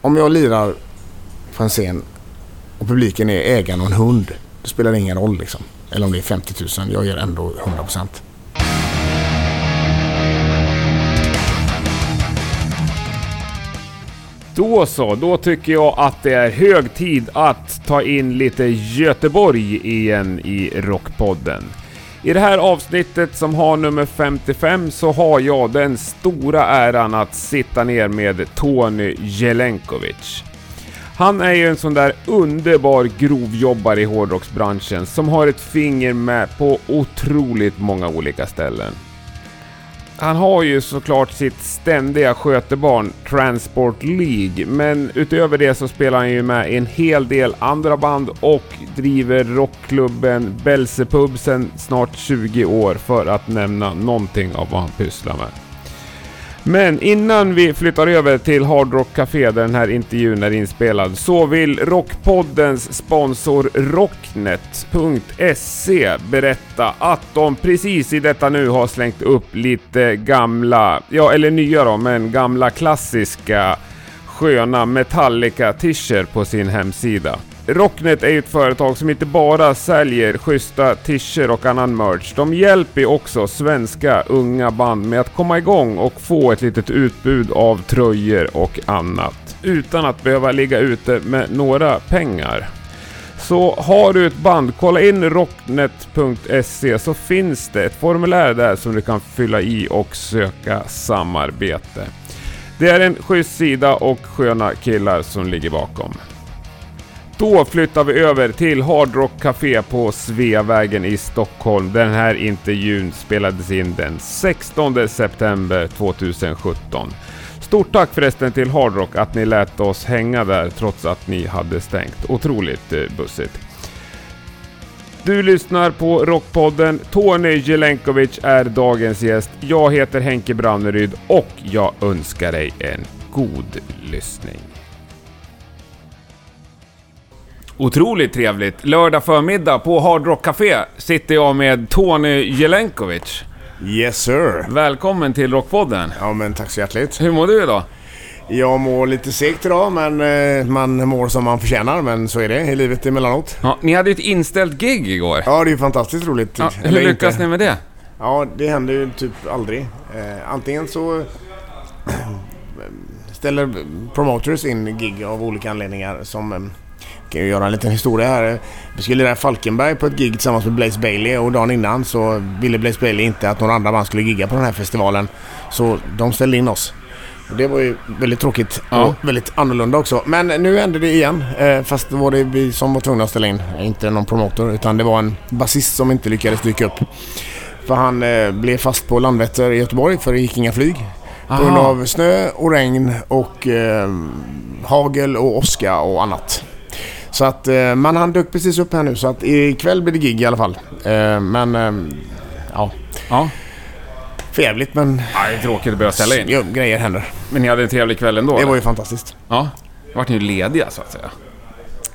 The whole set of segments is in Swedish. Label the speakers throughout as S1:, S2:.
S1: om jag lirar på en scen och publiken är ägaren och en hund. Då spelar det ingen roll liksom. Eller om det är 50 000. Jag ger ändå 100 procent.
S2: Då så, då tycker jag att det är hög tid att ta in lite Göteborg igen i Rockpodden. I det här avsnittet som har nummer 55 så har jag den stora äran att sitta ner med Tony Jelenkovic. Han är ju en sån där underbar grovjobbare i hårdrocksbranschen som har ett finger med på otroligt många olika ställen. Han har ju såklart sitt ständiga skötebarn Transport League, men utöver det så spelar han ju med i en hel del andra band och driver rockklubben Belsepub sedan snart 20 år för att nämna någonting av vad han pysslar med. Men innan vi flyttar över till Hard Rock Café där den här intervjun är inspelad så vill Rockpoddens sponsor Rocknet.se berätta att de precis i detta nu har slängt upp lite gamla, ja eller nya då, men gamla klassiska sköna Metallica t på sin hemsida. Rocknet är ju ett företag som inte bara säljer schyssta tischer och annan merch. De hjälper också svenska unga band med att komma igång och få ett litet utbud av tröjor och annat. Utan att behöva ligga ute med några pengar. Så har du ett band, kolla in rocknet.se så finns det ett formulär där som du kan fylla i och söka samarbete. Det är en schysst sida och sköna killar som ligger bakom. Då flyttar vi över till Hard Rock Café på Sveavägen i Stockholm. Den här intervjun spelades in den 16 september 2017. Stort tack förresten till Hard Rock att ni lät oss hänga där trots att ni hade stängt. Otroligt eh, bussigt. Du lyssnar på Rockpodden. Tony Jelenkovic är dagens gäst. Jag heter Henke Branneryd och jag önskar dig en god lyssning. Otroligt trevligt. Lördag förmiddag på Hard Rock Café sitter jag med Tony Jelenkovic.
S1: Yes sir.
S2: Välkommen till Rockpodden.
S1: Ja men tack så hjärtligt.
S2: Hur mår du idag?
S1: Jag mår lite segt idag men eh, man mår som man förtjänar. Men så är det i livet emellanåt.
S2: Ja, ni hade ju ett inställt gig igår.
S1: Ja det är fantastiskt roligt.
S2: Ja, hur
S1: Eller
S2: lyckas
S1: inte.
S2: ni med det?
S1: Ja det händer ju typ aldrig. Eh, antingen så ställer promoters in gig av olika anledningar som ju göra en liten historia här. Vi skulle lira Falkenberg på ett gig tillsammans med Blaze Bailey och dagen innan så ville Blaze Bailey inte att några andra band skulle gigga på den här festivalen. Så de ställde in oss. Och det var ju väldigt tråkigt
S2: Ja.
S1: och väldigt annorlunda också. Men nu hände det igen. Eh, fast då var det vi som var tvungna att ställa in. Inte någon promotor utan det var en basist som inte lyckades dyka upp. För han eh, blev fast på Landvetter i Göteborg för det gick inga flyg. På grund av snö och regn och eh, hagel och åska och annat. Så att, eh, men han dök precis upp här nu så att ikväll blir det gig i alla fall. Eh, men eh, ja,
S2: Ja.
S1: för jävligt men
S2: ja, det är tråkigt att behöva ställa in.
S1: ja, grejer händer.
S2: Men ni hade en trevlig kväll ändå?
S1: Det
S2: eller?
S1: var ju fantastiskt.
S2: Ja. Vart ni ju lediga så att säga?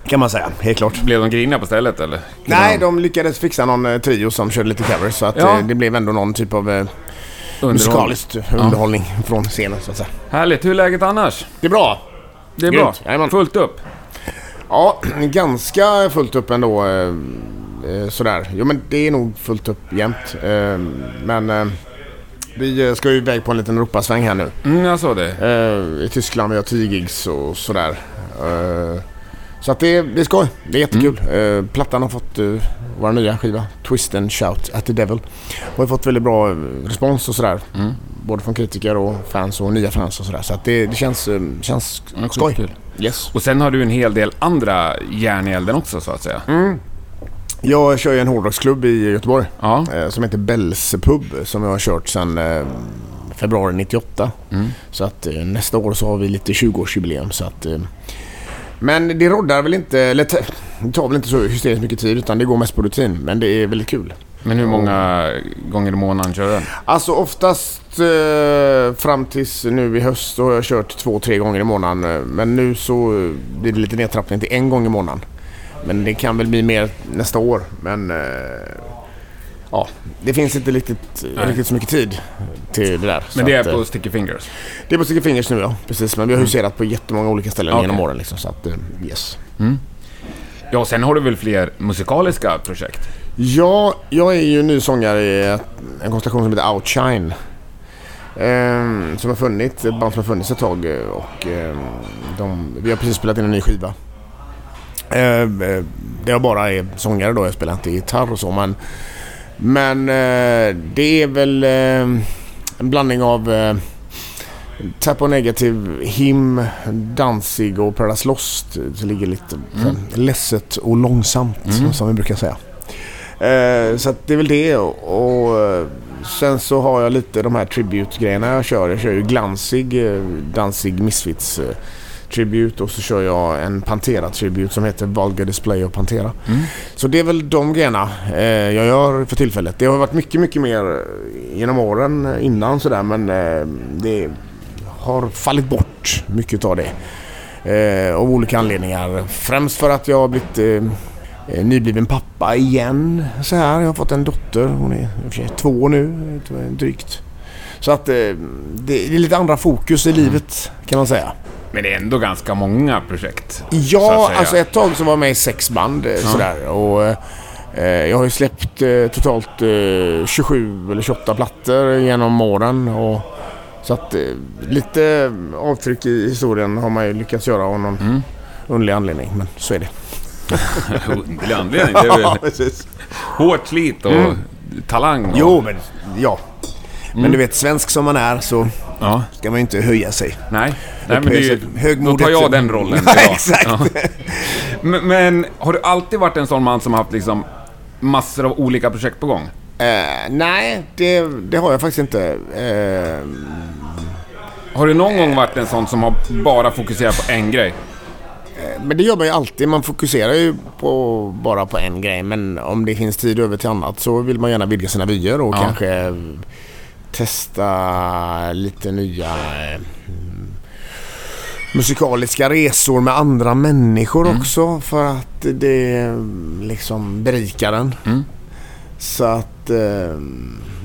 S1: Kan man säga, helt klart.
S2: Blev de griniga på stället eller?
S1: Nej, de lyckades fixa någon trio som körde lite covers så att
S2: Ja.
S1: det blev ändå någon typ av musikaliskt underhållning från scenen så att säga.
S2: Härligt. Hur är läget annars?
S1: Det är bra.
S2: Det är
S1: Grymt.
S2: bra.
S1: Jajamän.
S2: Fullt upp?
S1: Ja, ganska fullt upp ändå. Eh, eh, sådär. Jo men det är nog fullt upp jämt. Eh, men eh, vi ska ju iväg på en liten Europasväng här nu.
S2: Mm, jag såg det.
S1: I Tyskland, vi har 10 gigs och sådär. Så att det, det är skoj. Det är jättekul.
S2: Mm.
S1: Plattan har fått uh, vår nya skiva, Twist and Shout at the Devil. Och har fått väldigt bra respons och sådär.
S2: Mm.
S1: Både från kritiker och fans och nya fans och sådär. Så att det, det känns, känns skoj.
S2: skitkul.
S1: Yes.
S2: Och sen har du en hel del andra järn i elden också så att säga.
S1: Mm. Jag kör ju en hårdrocksklubb i Göteborg.
S2: Ja.
S1: eh, som heter Belsepub som jag har kört sedan eh, februari 98.
S2: Mm.
S1: Så att eh, nästa år så har vi lite 20-årsjubileum. Så att, eh, men det roddar väl inte, eller det tar väl inte så hysteriskt mycket tid utan det går mest på rutin. Men det är väldigt kul.
S2: Men hur många gånger i månaden kör du den?
S1: Alltså oftast eh, fram tills nu i höst så har jag kört två, tre gånger i månaden. eh, Men nu så eh, blir det lite nedtrappning till en gång i månaden. Men det kan väl bli mer nästa år. Men eh, ja, det finns inte riktigt,
S3: Nej.
S1: riktigt så mycket tid till det där.
S3: Men det
S1: att,
S3: är
S1: eh,
S3: på Sticky Fingers?
S1: det är på Sticky Fingers nu ja, precis. Men vi har
S3: Mm.
S1: huserat på jättemånga olika ställen
S3: Okej.
S1: genom åren liksom. Så att, eh, yes.
S3: Ja, sen har du väl fler musikaliska projekt?
S1: Ja, jag är ju ny sångare i en konstellation som heter Outshine. Eh, som har funnits, ett band som har funnits ett tag eh, och eh, de, vi har precis spelat in en ny skiva. Ehm, eh, där jag bara är sångare då, jag spelar inte gitarr och så men Men eh, det är väl eh, en blandning av eh, eh, Tap Negative, Him, Danzig och Paradise Lost. Det ligger lite mm. ledset och långsamt
S3: Mm.
S1: som vi brukar säga. Eh, så det är väl det och, och eh, sen så har jag lite de här tribute-grejerna jag kör. Jag kör ju glansig eh, Danzig Misfits eh, tribute och så kör jag en Pantera-tribute som heter Vulgar Display of Pantera.
S3: Mm.
S1: Så det är väl de grejerna eh, jag gör för tillfället. Det har varit mycket, mycket mer eh, genom åren innan sådär men eh, det har fallit bort mycket av det. Eh, av olika anledningar. Främst för att jag har blivit eh, eh, nybliven pappa igen. Så här. Jag har fått en dotter. Hon är två nu, drygt. Så att eh, det är lite andra fokus i livet kan man säga.
S3: Men det är ändå ganska många projekt.
S1: Ja, alltså ett tag så var jag med i sex band eh, sådär. Och, eh, jag har ju släppt totalt eh, 27 eller 28 plattor genom åren. Och, så att eh, lite avtryck i historien har man ju lyckats göra av någon
S3: Mm.
S1: underlig anledning. Men så är det.
S3: Underlig anledning. Det är väl
S1: precis.
S3: hårt slit och talang. Och,
S1: Jo, men ja. Men
S3: Mm.
S1: du vet, svensk som man är så
S3: Ja.
S1: ska man ju inte höja sig.
S3: Nej. Nej, men det är ju,
S1: högmodigt-
S3: då tar jag den rollen
S1: Ja,
S3: idag.
S1: exakt.
S3: Ja. Men, men har du alltid varit en sån man som har haft liksom massor av olika projekt på gång?
S1: Eh, nej, det, det har jag faktiskt inte. Eh,
S3: Har du någon gång varit en sån som har bara fokuserat på en grej?
S1: Men det gör man ju alltid. Man fokuserar ju på, bara på en grej. Men om det finns tid över till annat så vill man gärna vidga sina vyer och
S3: Ja.
S1: kanske testa lite nya eh, musikaliska resor med andra människor
S3: Mm.
S1: också. För att det eh, liksom berikar en.
S3: Mm.
S1: Så att... Eh,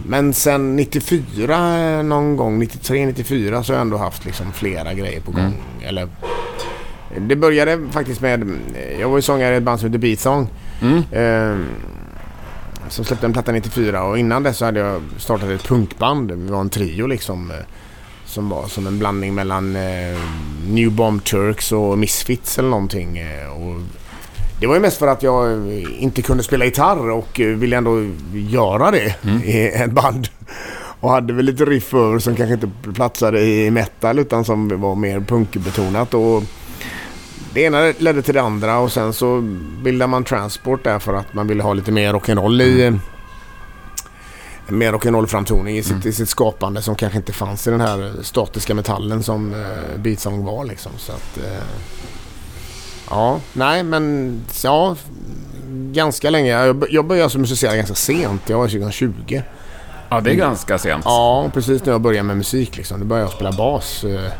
S1: men sen 94 eh, någon gång, 93, 94 så har jag ändå haft liksom flera grejer på gång.
S3: Mm.
S1: Eller det började faktiskt med... Jag var ju sångare i ett band som heter Beatsong.
S3: Mm.
S1: Eh, som släppte en platta 94 och innan dess så hade jag startat ett punkband. Vi var en trio liksom. eh, Som var som en blandning mellan eh, New Bomb Turks och Misfits eller någonting. Och det var ju mest för att jag eh, inte kunde spela gitarr och eh, ville ändå göra det i ett band. Och hade väl lite riff över som kanske inte platsade i metal utan som var mer punkbetonat. Och det ena ledde till det andra och sen så bildade man Transport där för att man ville ha lite mer rock'n'roll i eh, mer rock'n'roll-framtoning i sitt, i sitt skapande som kanske inte fanns i den här statiska metallen som eh, Beatsong var liksom. Så att, eh, ja, nej men ja, ganska länge. Jag, jag började alltså musicera ganska sent. Jag var 2020.
S3: Ja, det är ganska sent.
S1: Ja, precis när jag började med musik liksom. Då började jag spela bas. Eh,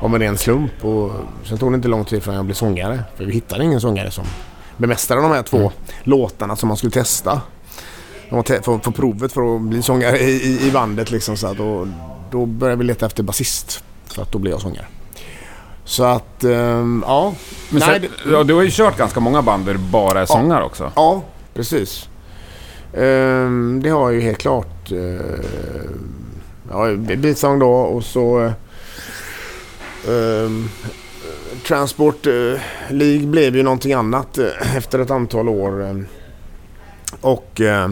S1: av en ren slump. Och sen tog det inte lång tid förrän jag blev sångare. För vi hittade ingen sångare som bemästrade de här två låtarna som man skulle testa. De var för, för provet för att bli sångare i, i, i bandet liksom. Så då, då började vi leta efter basist. För att då blev jag sångare. Så att, ehm, ja.
S3: Men
S1: Nej,
S3: sen,
S1: det-
S3: ja, du har ju kört ganska många band där du bara är sångare också.
S1: Ja, precis. Ehm, det har jag ju helt klart. Uh, ja, Beatsong då och så... ehm, Transport uh, League blev ju någonting annat eh, efter ett antal år. och eh,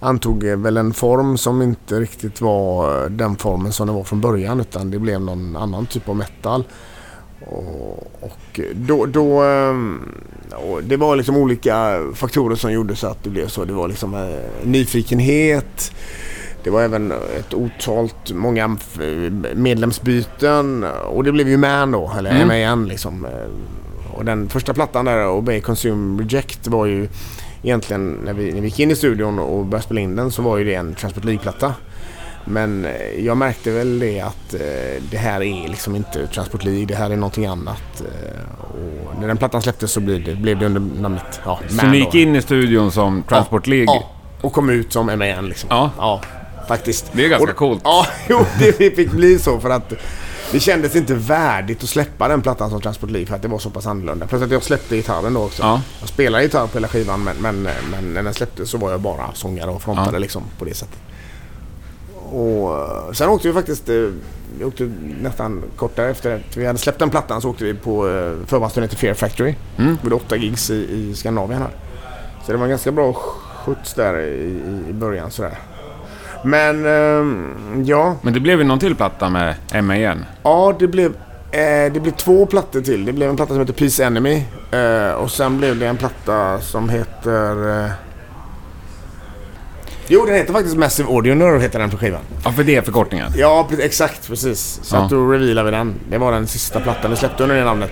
S1: antog eh, väl en form som inte riktigt var eh, den formen som det var från början utan det blev någon annan typ av metal. Och, då, då ehm, och det var liksom olika faktorer som gjorde så att det blev så. Det var liksom eh, nyfikenhet. Det var även ett otalt många f- medlemsbyten och det blev ju Man då, eller
S3: Mm.
S1: MAN liksom. Eh, Och den första plattan där, Obey Consume Reject, var ju egentligen när vi, när vi gick in i studion och började spela in den så var ju det en Transport League-platta. Men eh, jag märkte väl det att eh, det här är liksom inte Transport League, det här är någonting annat. eh, Och när den plattan släpptes så blev det, blev det under namnet ja,
S3: Så ni gick in i studion som Transport League?
S1: Ja, Och kom ut som MAN liksom.
S3: Ja.
S1: Ja, faktiskt.
S3: Det är ganska
S1: och,
S3: coolt.
S1: Ja, jo, det fick bli så för att det kändes inte värdigt att släppa den plattan som Transport Liv för att det var så pass annorlunda. Plus att jag släppte gitarren då också.
S3: Ja.
S1: Jag spelade gitarr på hela skivan men, men, men när den släpptes så var jag bara sångare och frontade
S3: Ja.
S1: liksom på det sättet. Och eh, sen åkte vi faktiskt, eh, vi åkte nästan kort därefter, för vi hade släppt den plattan så åkte vi på eh, förbandsturné till Fear Factory.
S3: Mm.
S1: Vi gjorde åtta gigs i, i Skandinavien här. Så det var en ganska bra skjuts där i, i- början sådär. Men ehm, ja,
S3: Men det blev ju någon till platta med MAN.
S1: ja det blev, det blev två plattor till. Det blev en platta som heter Peace Enemy och sen blev det en platta som heter... Jo, den heter faktiskt Massive Audio Nerve heter den på skivan.
S3: Ja, för det är förkortningen.
S1: Ja, exakt. Precis. Så
S3: Ja.
S1: att då revealade vi den. Det var den sista plattan vi släppte under det namnet.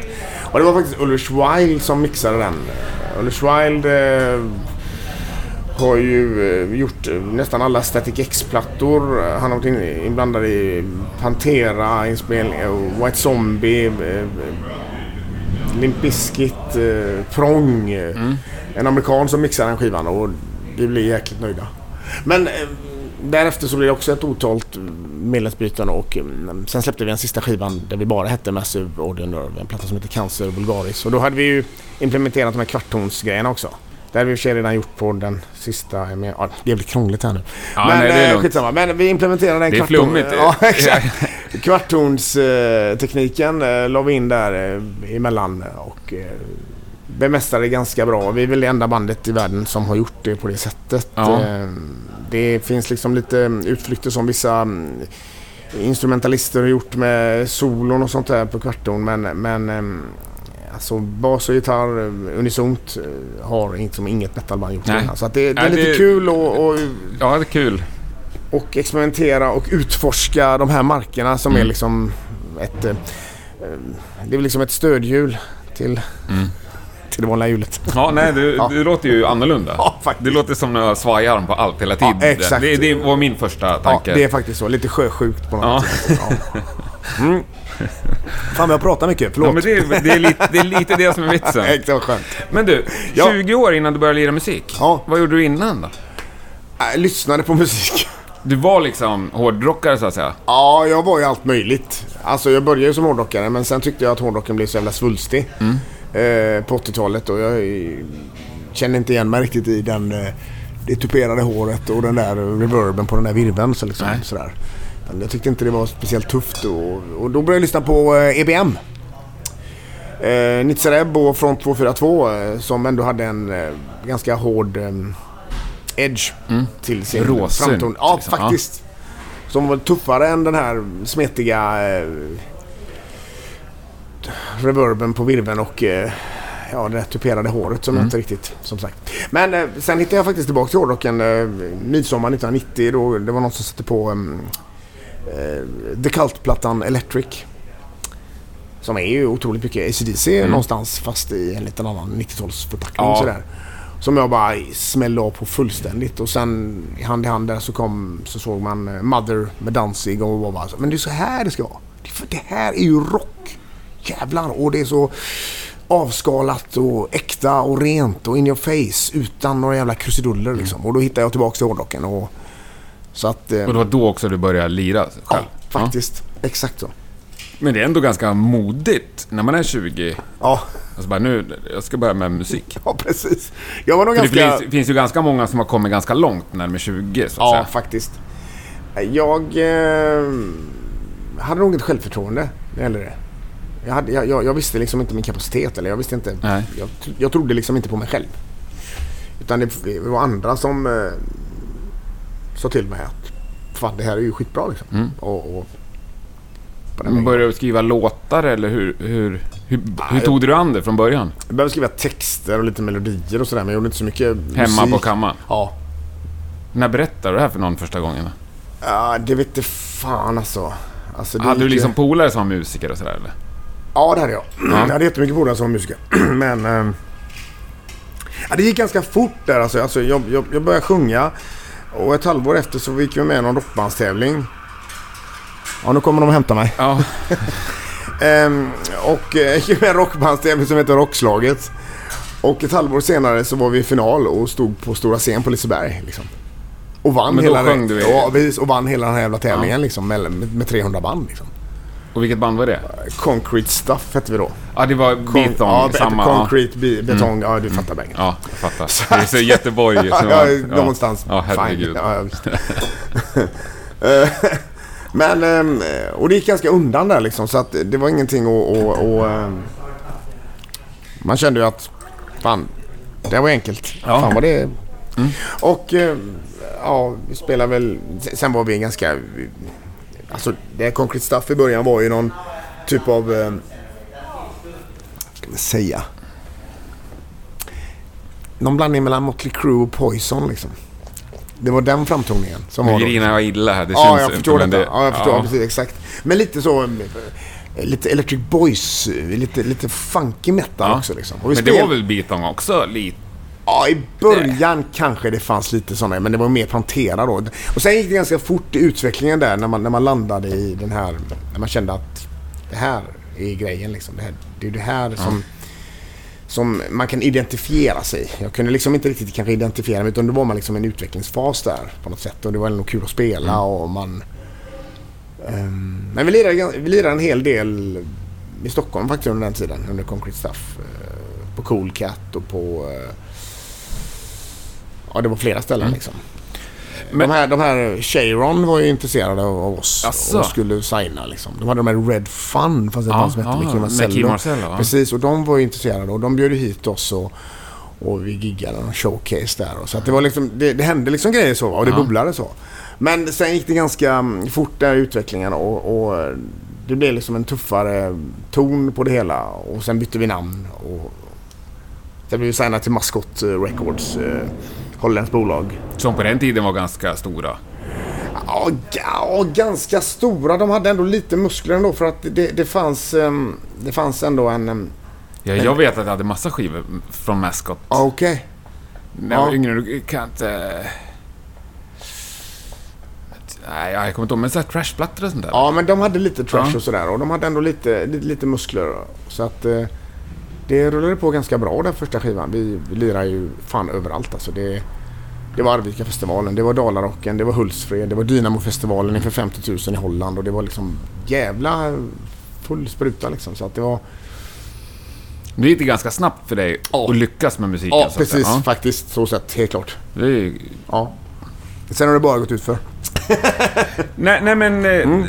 S1: Och det var faktiskt Ulrich Wild som mixade den. Ulrich Wild eh, har ju eh, gjort eh, nästan alla Static X-plattor. Han har varit in- inblandad i Pantera, inspelning, eh, White Zombie, eh, eh, Limp Bizkit, eh, Prong. eh, En amerikan som mixade den skivan och vi blir jäkligt nöjda. Men eh, därefter så blev det också ett otalt medlemsbyten och mm, sen släppte vi en sista skivan där vi bara hette Massive Audio Nerve, en platta som heter Cancer Vulgaris. Och då hade vi ju implementerat de här kvarttonsgrejerna också. Det hade vi i och för sig redan gjort på den sista. Men, ja, det blir krångligt här nu.
S3: Ja,
S1: men
S3: nej, det är
S1: eh, skitsamma. Men vi implementerade den
S3: Det är flummigt.
S1: Ja, exakt. Kvarttonstekniken eh, la vi in där eh, emellan och eh, bemästrade det ganska bra. Vi är väl det enda bandet i världen som har gjort det på det sättet.
S3: Ja.
S1: Eh, Det finns liksom lite utflykter som vissa mm, instrumentalister har gjort med solon och sånt där på kvarton men, men eh, Alltså bas och gitarr eh, unisont eh, har liksom inget metalband gjort
S3: Nej.
S1: innan. Så det, det är lite
S3: det-
S1: kul och, och
S3: Ja, det är kul.
S1: och experimentera och utforska de här markerna som
S3: Mm.
S1: är liksom ett... eh, eh, Det är liksom ett stödhjul till,
S3: Mm.
S1: Till det vanliga hjulet.
S3: Ja, nej, du,
S1: Ja.
S3: du låter ju annorlunda.
S1: Ja, faktiskt.
S3: Det låter som några svajar på allt hela tiden.
S1: Ja, exakt.
S3: Det, det var min första
S1: Ja,
S3: tanke.
S1: det är faktiskt så. Lite sjösjukt på något
S3: Ja.
S1: sätt. Ja. Mm. Fan, jag pratar mycket. Förlåt.
S3: Ja, men det, är, det, är lite, det är lite det som är vitsen.
S1: Det var skönt.
S3: Men du,
S1: Ja.
S3: 20 år innan du började lira musik.
S1: Ja.
S3: Vad gjorde du innan då?
S1: Jag lyssnade på musik.
S3: Du var liksom hårdrockare så att säga.
S1: Ja, jag var ju allt möjligt. Alltså jag började ju som hårdrockare men sen tyckte jag att hårdrocken blev så jävla svulstig. Eh, på 80-talet och jag eh, kände inte igen mig riktigt i den, eh, det tuperade håret och den där reverben på den där virveln. Så liksom,
S3: Nej.
S1: sådär. Men jag tyckte inte det var speciellt tufft och, och då började jag lyssna på eh, EBM. Eh, Nitzareb och Front 242 eh, som ändå hade en eh, ganska hård eh, edge till sin
S3: Råsyn,
S1: framton. Ja,
S3: liksom.
S1: faktiskt. Som var tuffare än den här smetiga reverben på virveln och eh, ja, det tuperade håret som jag inte riktigt, som sagt. Men eh, sen hittade jag faktiskt tillbaka till hårdrocken eh, midsommar 1990. Då, det var någon som satte på um, eh, The Cult-plattan Electric. Som är ju otroligt mycket ACDC någonstans fast i en liten annan 90-talsförpackning
S3: Ja.
S1: sådär. Som jag bara smällde av på fullständigt och sen i hand i hand där så kom så såg man eh, Mother med Danzig och var bara så, men det är så här det ska vara. Det, för det här är ju rock. Jävlar och det är så avskalat och äkta och rent och in your face utan några jävla krusiduller liksom. Och då hittade jag tillbaka till hårdrocken och så att... eh,
S3: Och det var då också du började lira
S1: ja,
S3: själv?
S1: faktiskt. Exakt så.
S3: Men det är ändå ganska modigt när man är 20.
S1: Ja,
S3: Alltså bara nu, jag ska börja med musik.
S1: ja precis. Jag var nog
S3: För
S1: ganska...
S3: det finns, finns ju ganska många som har kommit ganska långt när de är 20 så att
S1: Ja,
S3: säga.
S1: faktiskt. Jag eh, hade nog inte självförtroende när det gällde det. Jag, hade, jag, jag, jag visste liksom inte min kapacitet. Eller jag visste inte...
S3: Nej.
S1: Jag, jag trodde liksom inte på mig själv. Utan det, det var andra som eh, sa till mig att fan det här är ju skitbra liksom.
S3: Mm.
S1: Och, och
S3: Men. Började du skriva låtar eller hur, hur, hur, hur tog du an det från början?
S1: Jag började skriva texter och lite melodier och sådär men jag gjorde inte så mycket
S3: Hemma
S1: musik.
S3: på kammaren?
S1: Ja.
S3: När berättade du det här för någon första gången?
S1: Ja, det vet inte fan alltså. alltså det
S3: Hade du liksom polare som var musiker och sådär eller?
S1: Ja, det hade jag.
S3: Ja.
S1: Jag hade jättemycket polare som var musiker. Men... ehm, ja, det gick ganska fort där alltså. alltså jag, jag, jag började sjunga. Och ett halvår efter så gick vi med i någon rockbandstävling. Ja, nu kommer de och hämtar mig.
S3: Ja,
S1: Ehm, och eh, gick med i en rockbandstävling som heter Rockslaget. Och ett halvår senare så var vi i final och stod på stora scen på Liseberg. Liksom. Och vann
S3: Men då
S1: hela
S3: sjöng du i-
S1: Ja, precis. Och vann hela den här jävla tävlingen liksom, med, med, med 300 band. Liksom.
S3: Och vilket band var det?
S1: Concrete Stuff hette vi då.
S3: Ja, det var Beaton.
S1: ja,
S3: samma... Mm.
S1: Concrete, be- betong. Ja, du fattar bängen.
S3: Ja, jag fattar. Det är så Göteborg.
S1: Ja,
S3: som
S1: ja,
S3: var-
S1: någonstans.
S3: Ja, herregud.
S1: Ja, ja, Men, ehm, och det gick ganska undan där liksom. Så att det var ingenting att... ehm, Man kände ju att, fan, det var enkelt.
S3: Ja.
S1: Fan vad det... Och ehm, ja, vi spelade väl... Sen var vi ganska... Alltså det Concrete Stuff i början var ju någon typ av... ehm, Ska man säga? Någon blandning mellan Motley Crue och Poison liksom. Det var den framtoningen som
S3: Nu
S1: var då.
S3: grinar jag illa här. Det
S1: Ja,
S3: syns
S1: jag förstår
S3: det-
S1: Ja, jag förstår.
S3: ja.
S1: Precis, exakt. Men lite så... eh, Lite Electric Boys, lite, lite funky metal
S3: Ja.
S1: också liksom.
S3: Men det var väl Beaton också? Lite?
S1: Ja, i början kanske det fanns lite sådana, men det var mer Pantera då. Och sen gick det ganska fort i utvecklingen där när man, när man landade i den här... När man kände att det här är grejen liksom. Det, här, det är det här som, som man kan identifiera sig. Jag kunde liksom inte riktigt kanske identifiera mig utan då var man liksom i en utvecklingsfas där på något sätt. Och det var nog kul att spela och man... Ehm, men vi lirade, vi lirade en hel del i Stockholm faktiskt under den tiden, under Concrete Stuff. eh, På Cool Cat och på... eh, Ja, det var flera ställen liksom.
S3: Men-
S1: de, här, de här Cheiron var ju intresserade av oss
S3: Asså?
S1: och skulle signa liksom. De hade de här Red Fun, fast det
S3: Ja,
S1: som hette
S3: ja,
S1: med Marcello.
S3: Marcello, ja.
S1: Precis, och de var ju intresserade och de bjöd hit oss och, och vi giggade en showcase där. Och så det, var liksom, det, det hände liksom grejer så och det
S3: Ja.
S1: bubblade så. Men sen gick det ganska mm, fort där i utvecklingen och, och det blev liksom en tuffare ton på det hela och sen bytte vi namn. Och sen blev vi signade till Mascot Records, eh, holländskt bolag.
S3: Som på den tiden var ganska stora.
S1: Ja, ja, ganska stora. De hade ändå lite muskler ändå för att det, det, fanns, ehm, det fanns ändå en... ehm,
S3: Ja, jag vet att jag hade massa skivor från Mascot.
S1: Okej.
S3: När jag var
S1: Ja.
S3: yngre, kan inte... Nej, jag kommer inte ihåg, men så här trashplattor och sånt där.
S1: Ja, men de hade lite trash
S3: Ja.
S1: och sådär och de hade ändå lite, lite, lite muskler. Så att eh, det rullade på ganska bra den första skivan. Vi, vi lirade ju fan överallt alltså. Det, det var Arvika-festivalen, det var Dalarocken, det var Hultsfred, det var Dynamo-festivalen inför 50 000 i Holland och det var liksom jävla full spruta liksom. Så att det var...
S3: Nu gick det ganska snabbt för dig
S1: Ja.
S3: att lyckas med musiken.
S1: Ja, precis. Faktiskt. Så sett. Helt klart.
S3: Ja. Det är
S1: Ja. Sen har det bara gått ut för.
S3: Nej, nej men... eh,
S1: Mm.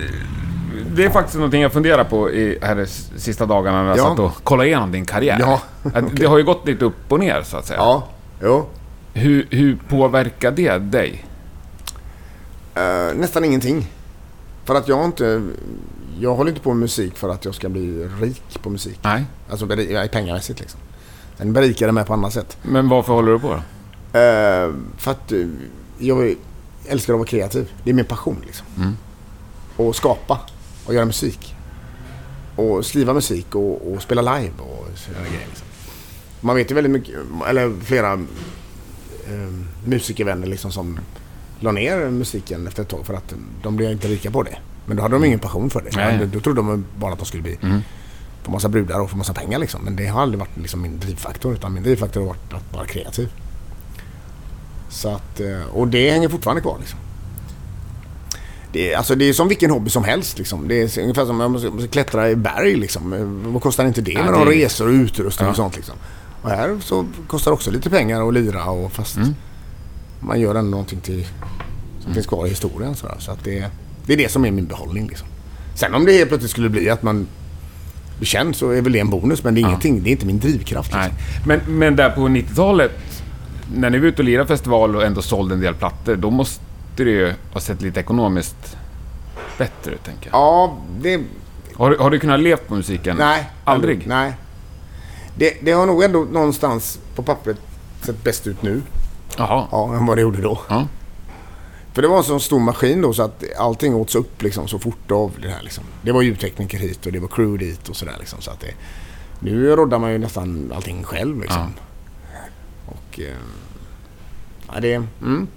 S3: Det är faktiskt någonting jag funderar på i här de sista dagarna när jag
S1: Ja.
S3: satt och kollade igenom din karriär.
S1: Ja,
S3: Att Det har ju gått lite upp och ner så att säga.
S1: Ja. Jo.
S3: Hur, hur påverkar det dig?
S1: Eh, nästan ingenting. För att jag inte... Jag håller inte på med musik för att jag ska bli rik på musik.
S3: Nej.
S1: Alltså pengamässigt liksom. Den berikar mig på annat sätt.
S3: Men varför håller du på då?
S1: Eh, för att eh, jag älskar att vara kreativ. Det är min passion liksom.
S3: Mm.
S1: Och skapa och göra musik. Och skriva musik och, och spela live och sådana grejer. Liksom. Man vet ju väldigt mycket, eller flera eh, musikervänner liksom som la ner musiken efter ett tag för att de blev inte rika på det. Men då hade de ingen passion för det.
S3: Nej.
S1: Då, då trodde de bara att de skulle bli
S3: Mm.
S1: få massa brudar och få massa pengar liksom. Men det har aldrig varit liksom min drivfaktor. Utan min drivfaktor har varit att vara kreativ. Så att, eh, och det hänger fortfarande kvar liksom. Det är, alltså det är som vilken hobby som helst. Liksom. Det är ungefär som om man ska, klättra i berg. Liksom. Vad kostar inte det
S3: Ja,
S1: med några
S3: det-
S1: resor och utrustning
S3: Ja.
S1: och sånt. Liksom. Och här så kostar det också lite pengar att lira. Och fast
S3: Mm.
S1: man gör ändå någonting till, som finns kvar i historien. Så, så att det, det är det som är min behållning. Liksom. Sen om det helt plötsligt skulle bli att man blir känd så är väl det en bonus. Men det är,
S3: Ja.
S1: ingenting, det är inte min drivkraft. Liksom.
S3: Men, men där på 90-talet, när ni var ute och lirade festival och ändå sålde en del plattor, då måste det ju ha sett lite ekonomiskt bättre ut, tänker jag.
S1: Ja, det...
S3: Har, du- har du kunnat leva på musiken?
S1: Nej.
S3: Aldrig?
S1: Nej. Det, det har nog ändå någonstans på pappret sett bäst ut nu.
S3: Jaha.
S1: Ja, än vad det gjorde då.
S3: Ja.
S1: För det var en sån stor maskin då så att allting åts upp liksom så fort av det här liksom. Det var ljudtekniker hit och det var crew dit och sådär liksom. Så att det, nu roddar man ju nästan allting själv liksom. Och... Eh, ja, det... Mm.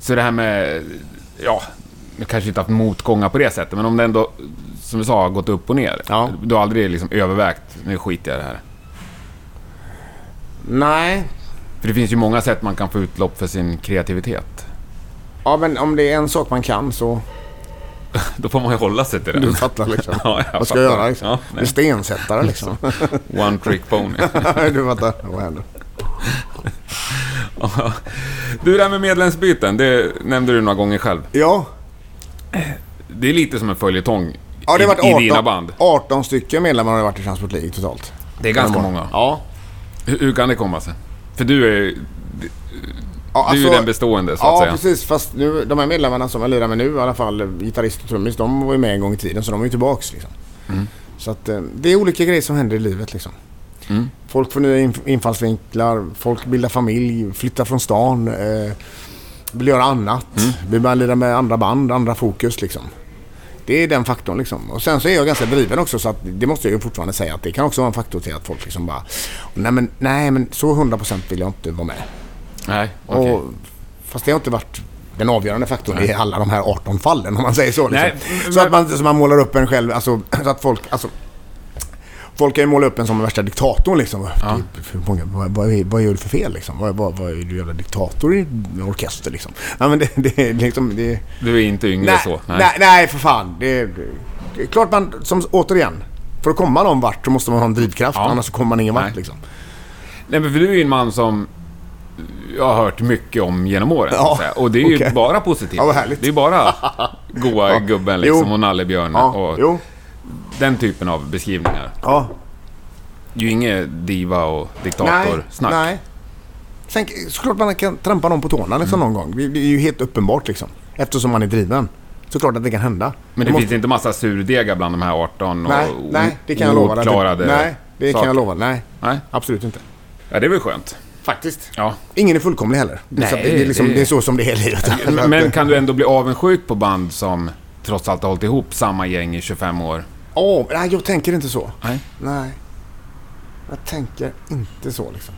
S3: Så det här med, ja, jag kanske inte haft motgångar på det sättet, men om det ändå, som du sa, har gått upp och ner.
S1: Ja.
S3: Du har aldrig liksom övervägt, nu skiter jag i det här.
S1: Nej.
S3: För det finns ju många sätt man kan få utlopp för sin kreativitet.
S1: Ja, men om det är en sak man kan så...
S3: Då får man ju hålla sig till det.
S1: Du fattar liksom.
S3: Ja, jag
S1: Vad ska jag göra liksom?
S3: Ja,
S1: Bli stensättare liksom.
S3: One trick pony.
S1: du fattar. Vad händer?
S3: Du, det här med medlemsbyten, det nämnde du några gånger själv.
S1: Ja.
S3: Det är lite som en följetong
S1: Ja, det har varit
S3: i, i
S1: 18,
S3: dina band.
S1: 18 stycken medlemmar har det varit i Transport League totalt.
S3: Det är ganska många.
S1: Ja.
S3: Hur, hur kan det komma sig? För du är,
S1: ja
S3: du är
S1: alltså-
S3: den bestående så att
S1: Ja,
S3: säga.
S1: precis. Fast nu, de här medlemmarna som jag lirar med nu, i alla fall gitarrist och trummis, de var ju med en gång i tiden så de är ju tillbaks. Liksom.
S3: Mm.
S1: Så att eh, det är olika grejer som händer i livet liksom.
S3: Mm.
S1: Folk får nya inf- infallsvinklar, folk bildar familj, flyttar från stan, eh, vill göra annat.
S3: Mm.
S1: Vi börjar lira med andra band, andra fokus liksom. Det är den faktorn liksom. Och sen så är jag ganska driven också så att det måste jag ju fortfarande säga att det kan också vara en faktor till att folk liksom bara Nej men, nej, men så 100% vill jag inte vara med.
S3: Nej, okej.
S1: Och, fast det har inte varit den avgörande faktorn i alla de här 18 fallen om man säger så. Liksom.
S3: Nej,
S1: så
S3: men-
S1: att man, så man målar upp en själv, alltså, så att folk, alltså, folk kan ju måla upp en som värsta diktatorn liksom.
S3: Ja.
S1: Hur många, vad, vad, vad gör du för fel liksom? Vad, vad, vad är du jävla diktator i orkester liksom? Ja, men det, det, liksom, det,
S3: Du är inte yngre
S1: nej,
S3: så?
S1: nej. Nej, för fan. Det, det, det är klart man, som, återigen, för att komma någon vart så måste man ha en drivkraft.
S3: Ja.
S1: Annars så kommer man ingen
S3: Nej.
S1: vart liksom.
S3: Nej, men för du är ju en man som jag har hört mycket om genom åren.
S1: Ja.
S3: Och det är ju
S1: okej.
S3: bara positivt.
S1: Ja.
S3: Det är bara goa
S1: Ja,
S3: gubben liksom och nallebjörn och
S1: jo.
S3: Den typen av beskrivningar.
S1: Ja.
S3: Det är ju inget diva och diktatorsnack.
S1: nej. Sen såklart man kan trampa någon på tårna liksom
S3: Mm.
S1: någon gång. Det det är ju helt uppenbart liksom. Eftersom man är driven. Såklart att det kan hända.
S3: Men det
S1: måste-
S3: finns inte massa surdegar bland de här 18 och
S1: Nej, nej, det kan jag lova.
S3: ouppklarade
S1: Nej, det kan
S3: saker.
S1: jag lova. Nej,
S3: Nej,
S1: absolut inte.
S3: ja, det är väl skönt.
S1: Faktiskt.
S3: Ja.
S1: Ingen är fullkomlig heller. Det,
S3: Nej,
S1: det, är liksom,
S3: det-
S1: det är så som det är i livet.
S3: Men kan du ändå bli avundsjuk på band som trots allt har hållit ihop samma gäng i 25 år?
S1: Åh, nej, jag tänker inte så.
S3: Nej.
S1: Nej. Jag tänker inte så liksom.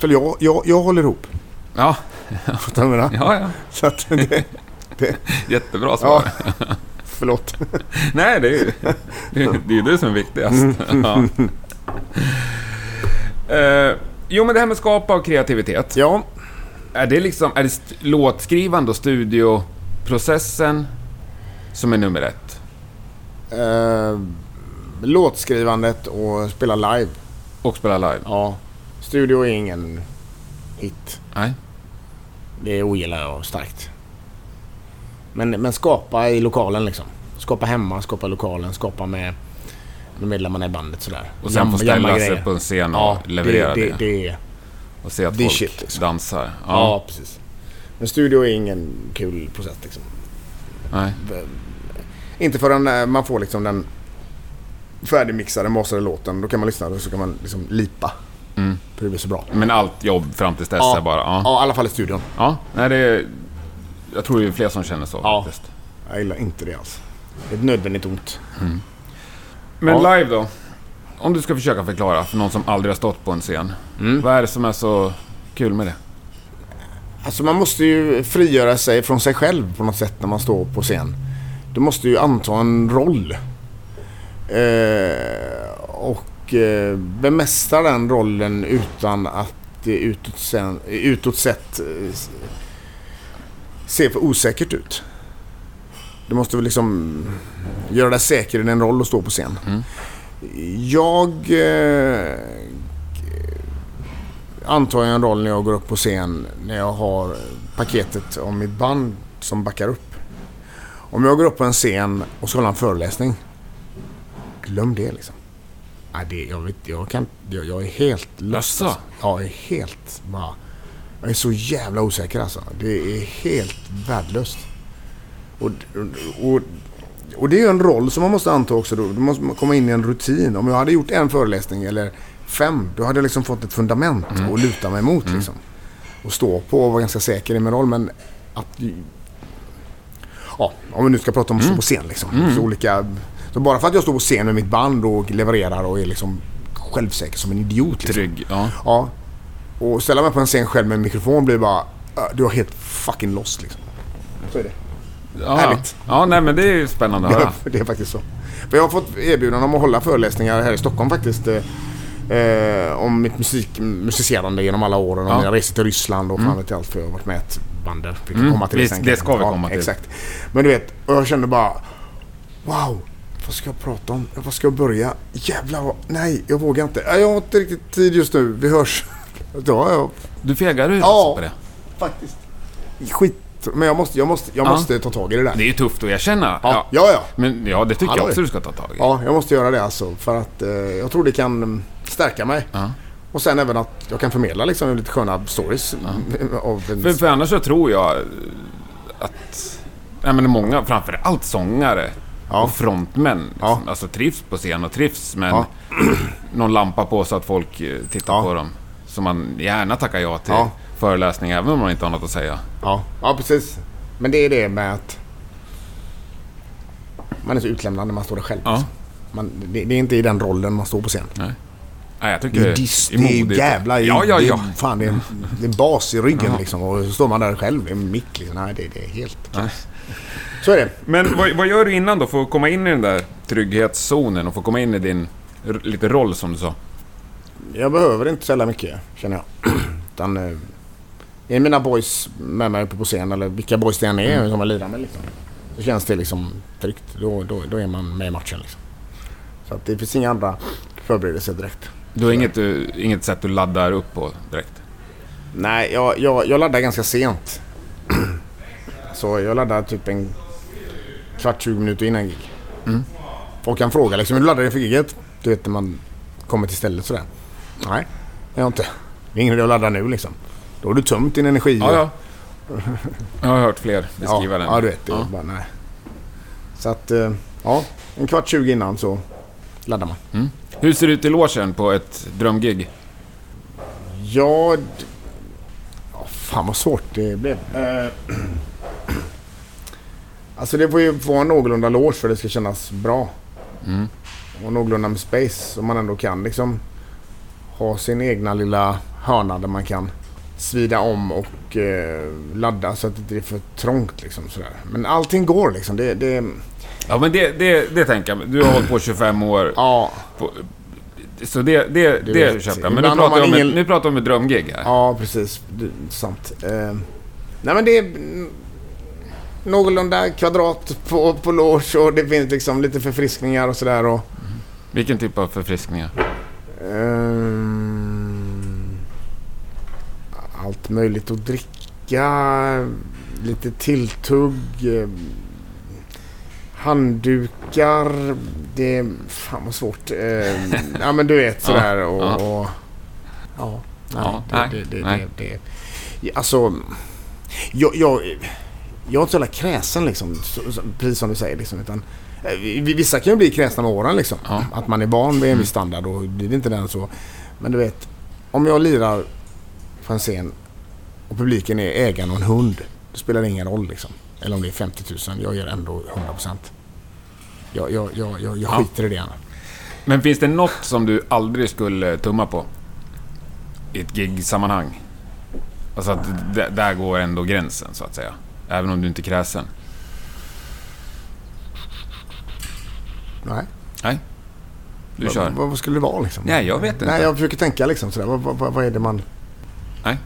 S1: För jag, jag, jag håller ihop.
S3: Ja,
S1: Fattar du vad jag menar?
S3: ja, ja.
S1: Så att det... det
S3: Jättebra svar.
S1: ja. Förlåt.
S3: Nej, det är ju det, är, det, är det som är viktigast. Ja. Eh, jo, men det här med skapa och kreativitet.
S1: Ja,
S3: Är det liksom är det låtskrivande och studioprocessen som är nummer ett?
S1: eh, låtskrivandet och spela live.
S3: Och spela live?
S1: Ja. Studio är ingen hit.
S3: Nej.
S1: Det ogillar jag starkt. Men, men skapa i lokalen liksom. Skapa hemma, skapa i lokalen, skapa med, med medlemmarna i bandet sådär.
S3: Och sen få ställa
S1: grejer.
S3: sig på en scen och
S1: Ja,
S3: leverera det,
S1: det. det, det
S3: Och se att folk
S1: shit, liksom.
S3: dansar. Ja.
S1: ja. precis. Men studio är ingen kul process liksom.
S3: Nej.
S1: Inte förrän eh, man får liksom den färdigmixade, masterade låten. Då kan man lyssna och så kan man liksom lipa.
S3: Mm.
S1: För det blir så bra.
S3: Men allt jobb fram tills dess
S1: Ja.
S3: är bara... Ja.
S1: Ja, i alla fall i studion.
S3: ja. Nej, det är, jag tror det är fler som känner så
S1: Ja.
S3: faktiskt.
S1: Jag gillar inte det alls. Det är ett nödvändigt ont.
S3: Men
S1: Ja.
S3: live då? Om du ska försöka förklara för någon som aldrig har stått på en scen.
S1: Mm.
S3: Vad är det som är så kul med det?
S1: Alltså man måste ju frigöra sig från sig själv på något sätt när man står på scen. Du måste ju anta en roll. Eh, och eh, bemästra den rollen utan att det utåt, sen, utåt sett eh, ser för osäkert ut. Du måste väl liksom göra dig säker i din roll och stå på scen.
S3: Mm.
S1: Jag eh, antar jag en roll när jag går upp på scen när jag har paketet av mitt band som backar upp. Om jag går upp på en scen och ska hålla en föreläsning. Glöm det liksom. Nej, det, jag, vet, jag, kan, jag, jag är helt lost.
S3: Jaså?
S1: Alltså. Jag är helt bara... Jag är så jävla osäker alltså. Det är helt värdelöst. Och, och, och det är ju en roll som man måste anta också. Då. Du måste komma in i en rutin. Om jag hade gjort en föreläsning eller fem, då hade jag liksom fått ett fundament att luta mig mot. Liksom. Och stå på och vara ganska säker i min roll. Men att... Ja, om vi nu ska prata om att stå på scen liksom. Så, olika, så bara för att jag står på scen med mitt band och levererar och är liksom självsäker som en idiot. Liksom.
S3: Trygg? Ja.
S1: Ja. Och ställa mig på en scen själv med en mikrofon blir bara... Du har helt fucking lost liksom. Så är det.
S3: ja.
S1: Härligt.
S3: Ja, nej men det är ju spännande att höra.
S1: Det är faktiskt så. För jag har fått erbjudande om att hålla föreläsningar här i Stockholm faktiskt. Eh, om mitt musik, musicerande genom alla åren. Om
S3: Ja.
S1: jag reser till Ryssland och fan
S3: Mm.
S1: vet jag allt för jag har varit med ett band där. Vi kan
S3: Mm,
S1: komma till det sen.
S3: det ska vi komma till.
S1: Exakt. Men du vet, och jag kände bara Wow! Vad ska jag prata om? Vad ska jag börja? Jävlar vad... Nej, jag vågar inte. Jag har inte riktigt tid just nu. Vi hörs. Ja, ja.
S3: Du fegar ut
S1: Ja.
S3: alltså på det?
S1: Faktiskt. Skit. Men jag måste, jag måste, jag
S3: Ja.
S1: måste ta tag i det där.
S3: Det är ju tufft att erkänna.
S1: Ja,
S3: Ja.
S1: ja.
S3: Men ja, det tycker
S1: Ja,
S3: jag också du ska ta tag i.
S1: Ja, jag måste göra det alltså. För att eh, jag tror det kan stärka mig.
S3: Ja.
S1: Och sen även att jag kan förmedla liksom lite sköna stories. Av en,
S3: För, för annars så tror jag att ja, men många, framförallt sångare
S1: Ja.
S3: och frontmän,
S1: Ja.
S3: liksom, alltså trivs på scen och trivs med
S1: Ja.
S3: någon lampa på så att folk eh, tittar
S1: Ja.
S3: på dem. Så man gärna tackar ja till
S1: Ja.
S3: föreläsning även om man inte har något att säga.
S1: ja, ja, precis. Men det är det med att man är så utlämnad när man står där själv.
S3: Ja.
S1: Man, det, det är inte i den rollen man står på scen.
S3: Nej. Nej, jag tycker
S1: Det är diss, det är
S3: modigt.
S1: jävla...
S3: Ja, ja,
S1: det
S3: ja.
S1: Fan, det är en, det är en bas i ryggen
S3: Ja.
S1: liksom. Och så står man där själv i en mick liksom. Nej, det, det är helt...
S3: Nej.
S1: Så är det.
S3: Men vad, vad gör du innan då för att komma in i den där trygghetszonen och få komma in i din lite roll som du sa?
S1: Jag behöver inte sälja mycket, känner jag. Utan, eh, är mina boys med mig uppe på scen, eller vilka boys det än är
S3: Mm.
S1: som jag lirar med, liksom, så känns det liksom tryggt. Då, då, då är man med i matchen. Liksom. Så att det finns inga andra förberedelser direkt.
S3: Du har inget, du, inget sätt du laddar upp på direkt?
S1: Nej, jag, jag, jag laddar ganska sent. Så jag laddar typ en kvart, 20 minuter innan gig.
S3: Mm.
S1: Folk kan fråga liksom, hur laddar du för giget? Du vet när man kommer till stället sådär. Nej, det är jag inte. Det är ingen idé att ladda nu liksom. Då har du tömt din energi.
S3: Ja, ja. Jag har hört fler beskriva
S1: ja,
S3: den.
S1: Ja, du vet. Det
S3: Ja.
S1: bara, nej. Så att, eh, ja. En kvart, 20 innan så laddar man.
S3: Mm. Hur ser det ut i logen på ett drömgig?
S1: Ja... fan vad svårt det blev. Eh, alltså det får ju vara någorlunda loge för att det ska kännas bra.
S3: Mm.
S1: Och någorlunda med space. Så man ändå kan liksom ha sin egna lilla hörna där man kan svida om och eh, ladda så att det inte är för trångt liksom sådär. Men allting går liksom. Det, det,
S3: Ja, men det, det, det tänker jag. Du har hållit på 25 år.
S1: ja,
S3: På, så det, det, det köper jag. Men nu pratar,
S1: man
S3: ett,
S1: ingen-
S3: nu pratar om ett drömgig här.
S1: Ja, precis. Sant. Eh, nej, men det är mm, någorlunda kvadrat på, på loge och det finns liksom lite förfriskningar och sådär. Och,
S3: Vilken typ av förfriskningar?
S1: ehm, allt möjligt att dricka. Lite tilltugg. eh, handdukar. Det är... Fan vad svårt. Eh, ja, men du vet sådär. och,
S3: ja.
S1: och, ja. Nej,
S3: Ja,
S1: det,
S3: nej,
S1: det, det,
S3: nej.
S1: det, det, Ja, Alltså, jag, jag, jag är inte så jävla kräsen liksom, precis som du säger. Liksom, utan, eh, vi- vissa kan ju bli kräsna med åren liksom.
S3: Ja.
S1: Att man är van vid en viss standard och blir det inte den så. Men du vet, om jag lirar på en scen och publiken är ägaren och en hund. Då spelar det ingen roll liksom. Eller om det är 50 000. Jag gör ändå 100 procent. Jag, jag, jag, jag, jag
S3: Ja.
S1: skiter i det gärna.
S3: Men finns det något som du aldrig skulle tumma på? I ett gig-sammanhang? Alltså att d- där går ändå gränsen, så att säga. Även om du inte är kräsen.
S1: Nej.
S3: Nej. Du
S1: vad,
S3: kör.
S1: Vad, vad skulle det vara liksom?
S3: Nej, jag vet inte.
S1: Nej, jag försöker tänka liksom sådär. Vad, vad, vad är det man...
S3: Nej.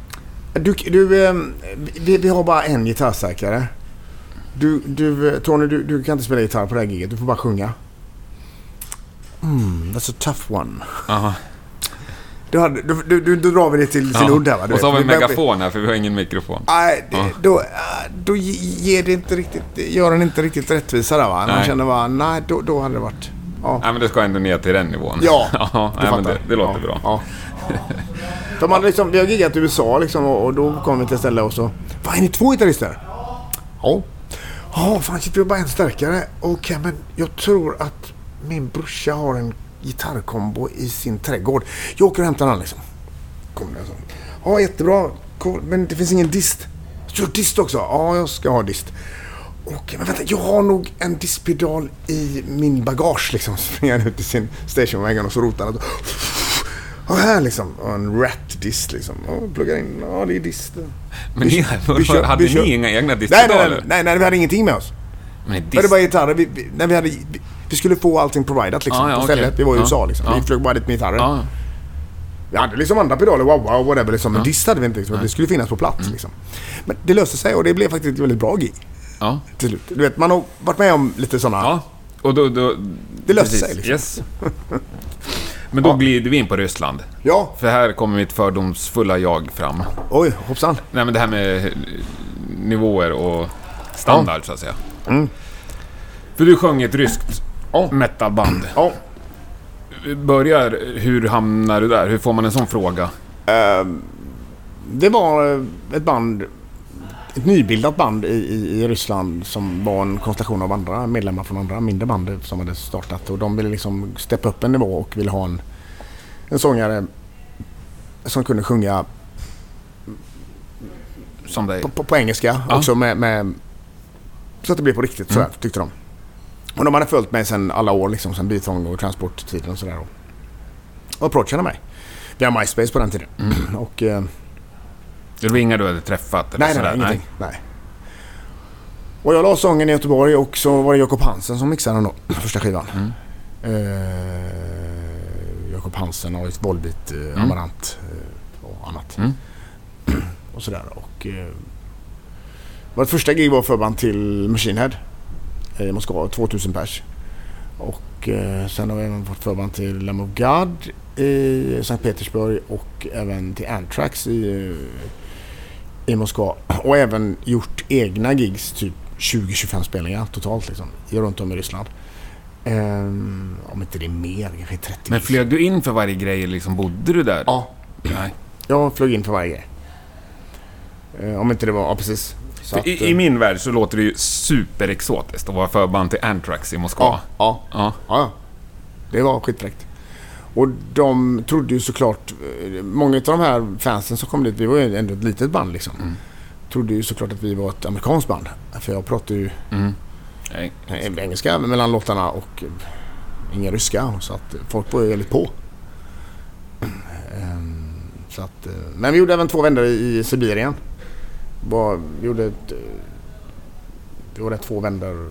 S1: Du, du ehm, vi, vi har bara en gitarrsäkrare. Du, du, eh, Tony, du, du kan inte spela gitarr på det här giget. Du får bara sjunga. Mm, that's a tough one.
S3: Aha.
S1: Du, hade, du, du, du, då drar vi det till sin
S3: Ja.
S1: udd här va? Du
S3: Och så
S1: vet.
S3: har vi en megafon här, för vi har ingen mikrofon.
S1: Nej, det,
S3: Ja.
S1: då, äh, då ge- ger det inte riktigt, gör den inte riktigt rättvisa där va? Man känner bara, nej då, då hade det varit... Ja.
S3: Nej, men det ska ändå ner till den nivån.
S1: Ja,
S3: ja
S1: Du
S3: nej, men
S1: fattar.
S3: det, det låter
S1: ja,
S3: bra.
S1: Ja. För man liksom, vi har giggat i USA liksom, och, och då kom vi till ett ställe och så... Vad är ni två gitarrister? Ja. Ja, fan shit, vi har bara en stärkare. Okej, men jag tror att min brorsa har en gitarrkombo i sin trädgård. Jag åker och hämtar den liksom. Kom det så. Ja, jättebra. Cool. Men det finns ingen dist. Kör dist också? Ja, jag ska ha dist. Okej, men vänta. Jag har nog en distpedal i min bagage liksom. Så springer han ut i sin stationwagon och så rotar han och här liksom. Och en rat-dist liksom. Och pluggar in. Ja, det är dist.
S3: Men ni,
S1: vi kör-
S3: hade
S1: vi kör-
S3: ni inga egna
S1: Nej, nej, nej, nej, nej, vi hade ingenting med oss.
S3: Men
S1: Vi hade bara gitarrer. Vi, vi, nej, vi, hade, vi, vi skulle få allting providat liksom,
S3: Ja, ja,
S1: på stället. Vi var i
S3: Ja.
S1: USA liksom.
S3: Ja.
S1: Vi flög bara dit med gitarrer.
S3: Ja.
S1: Vi hade liksom andra pedaler, wow wow whatever liksom. Men
S3: Ja.
S1: dist hade vi inte. Liksom. Det skulle finnas på plats liksom. Men det löste sig och det blev faktiskt ett väldigt bra gig
S3: Ja.
S1: till slut. Du vet, man har varit med om lite sådana...
S3: Ja. Och då... då
S1: Det löste
S3: precis.
S1: sig liksom.
S3: Yes. Men då glider vi in på Ryssland.
S1: Ja,
S3: För här kommer mitt fördomsfulla jag fram.
S1: oj hoppsan.
S3: Nej men det här med eh, nivåer och standard så att säga.
S1: Mm.
S3: För du sjöng i ett ryskt
S1: Ja.
S3: metalband.
S1: Ja.
S3: Börjar, hur hamnar du där? Hur får man en sån fråga?
S1: Ehm, det var eh, ett band, ett nybildat band i, i, i Ryssland som var en konstellation av andra medlemmar från andra mindre band som hade startat och de ville liksom steppa upp en nivå och ville ha en, en sångare som kunde sjunga
S3: Som dig?
S1: på, på, på engelska
S3: Ja.
S1: också med, med så att det blev på riktigt sådär
S3: Mm.
S1: tyckte de. Och de hade följt mig sedan alla år liksom, sen Beathong och transporttiden och sådär. Och, och approachade mig. Via MySpace på den tiden.
S3: Mm.
S1: Och eh,
S3: Det var inga du hade träffat? Eller
S1: Nej,
S3: sådär?
S1: nej, ingenting. Nej. Och jag la sången i Göteborg och så var det Jakob Hansen som mixade den då, första skivan.
S3: Mm.
S1: Eh, Jakob Hansen har ett Volbeat, eh,
S3: Mm.
S1: Amarant eh, och annat.
S3: Mm.
S1: Och sådär. Och, eh, vårt första gig var förband till Machine Head i Moskva, 2000 pers. Och eh, sen har vi även fått förband till Lamb of God i Sankt Petersburg och även till Anthrax i, eh, i Moskva. Och även gjort egna gigs, typ 20-25 spelningar totalt liksom, runt om i Ryssland. Ehm, om inte det är mer, kanske 30
S3: Men flög du in för varje grej liksom? Bodde du där?
S1: Ja,
S3: Nej.
S1: jag flög in för varje grej. Eh, om inte det var, ja precis. Att,
S3: i,
S1: eh,
S3: I min värld så låter det ju superexotiskt att vara förband till Anthrax i Moskva.
S1: ja, ja,
S3: Ja.
S1: Ja, ja. Det var skitfräckt. Och de trodde ju såklart, många av de här fansen som kom dit, vi var ju ändå ett litet band liksom.
S3: Mm.
S1: Trodde ju såklart att vi var ett amerikanskt band. För jag pratar ju
S3: Mm.
S1: Engelska mellan låtarna och eh, ingen ryska. Så att folk var ju väldigt på. Ehm, Så att, eh, men vi gjorde även två vändor i Sibirien. Vi gjorde ett, eh, vi gjorde två vändor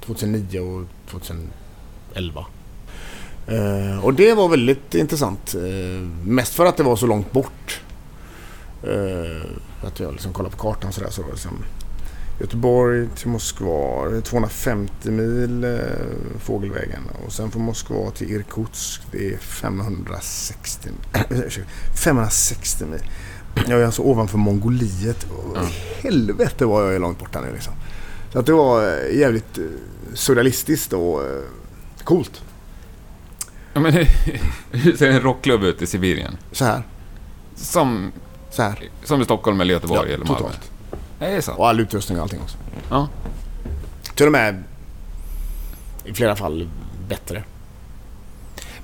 S1: 2009 och 2011. Eh, och det var väldigt intressant. Eh, mest för att det var så långt bort. Eh, att jag liksom kollade på kartan sådär så var det liksom Göteborg till Moskva, det är 250 mil eh, fågelvägen. Och sen från Moskva till Irkutsk, det är 560, ursäkta, 560 mil. Jag är alltså ovanför Mongoliet. Och
S3: Ja.
S1: Helvete vad jag är långt borta nu liksom. Så att det var eh, jävligt eh, surrealistiskt och eh, coolt.
S3: Ja, men hur ser en rockklubb ut i Sibirien?
S1: Så här,
S3: Som,
S1: så här.
S3: som i Stockholm eller Göteborg
S1: Ja,
S3: eller Malmö?
S1: totalt.
S3: Det är så?
S1: Och all utrustning och allting också.
S3: Ja.
S1: Till och med i flera fall bättre.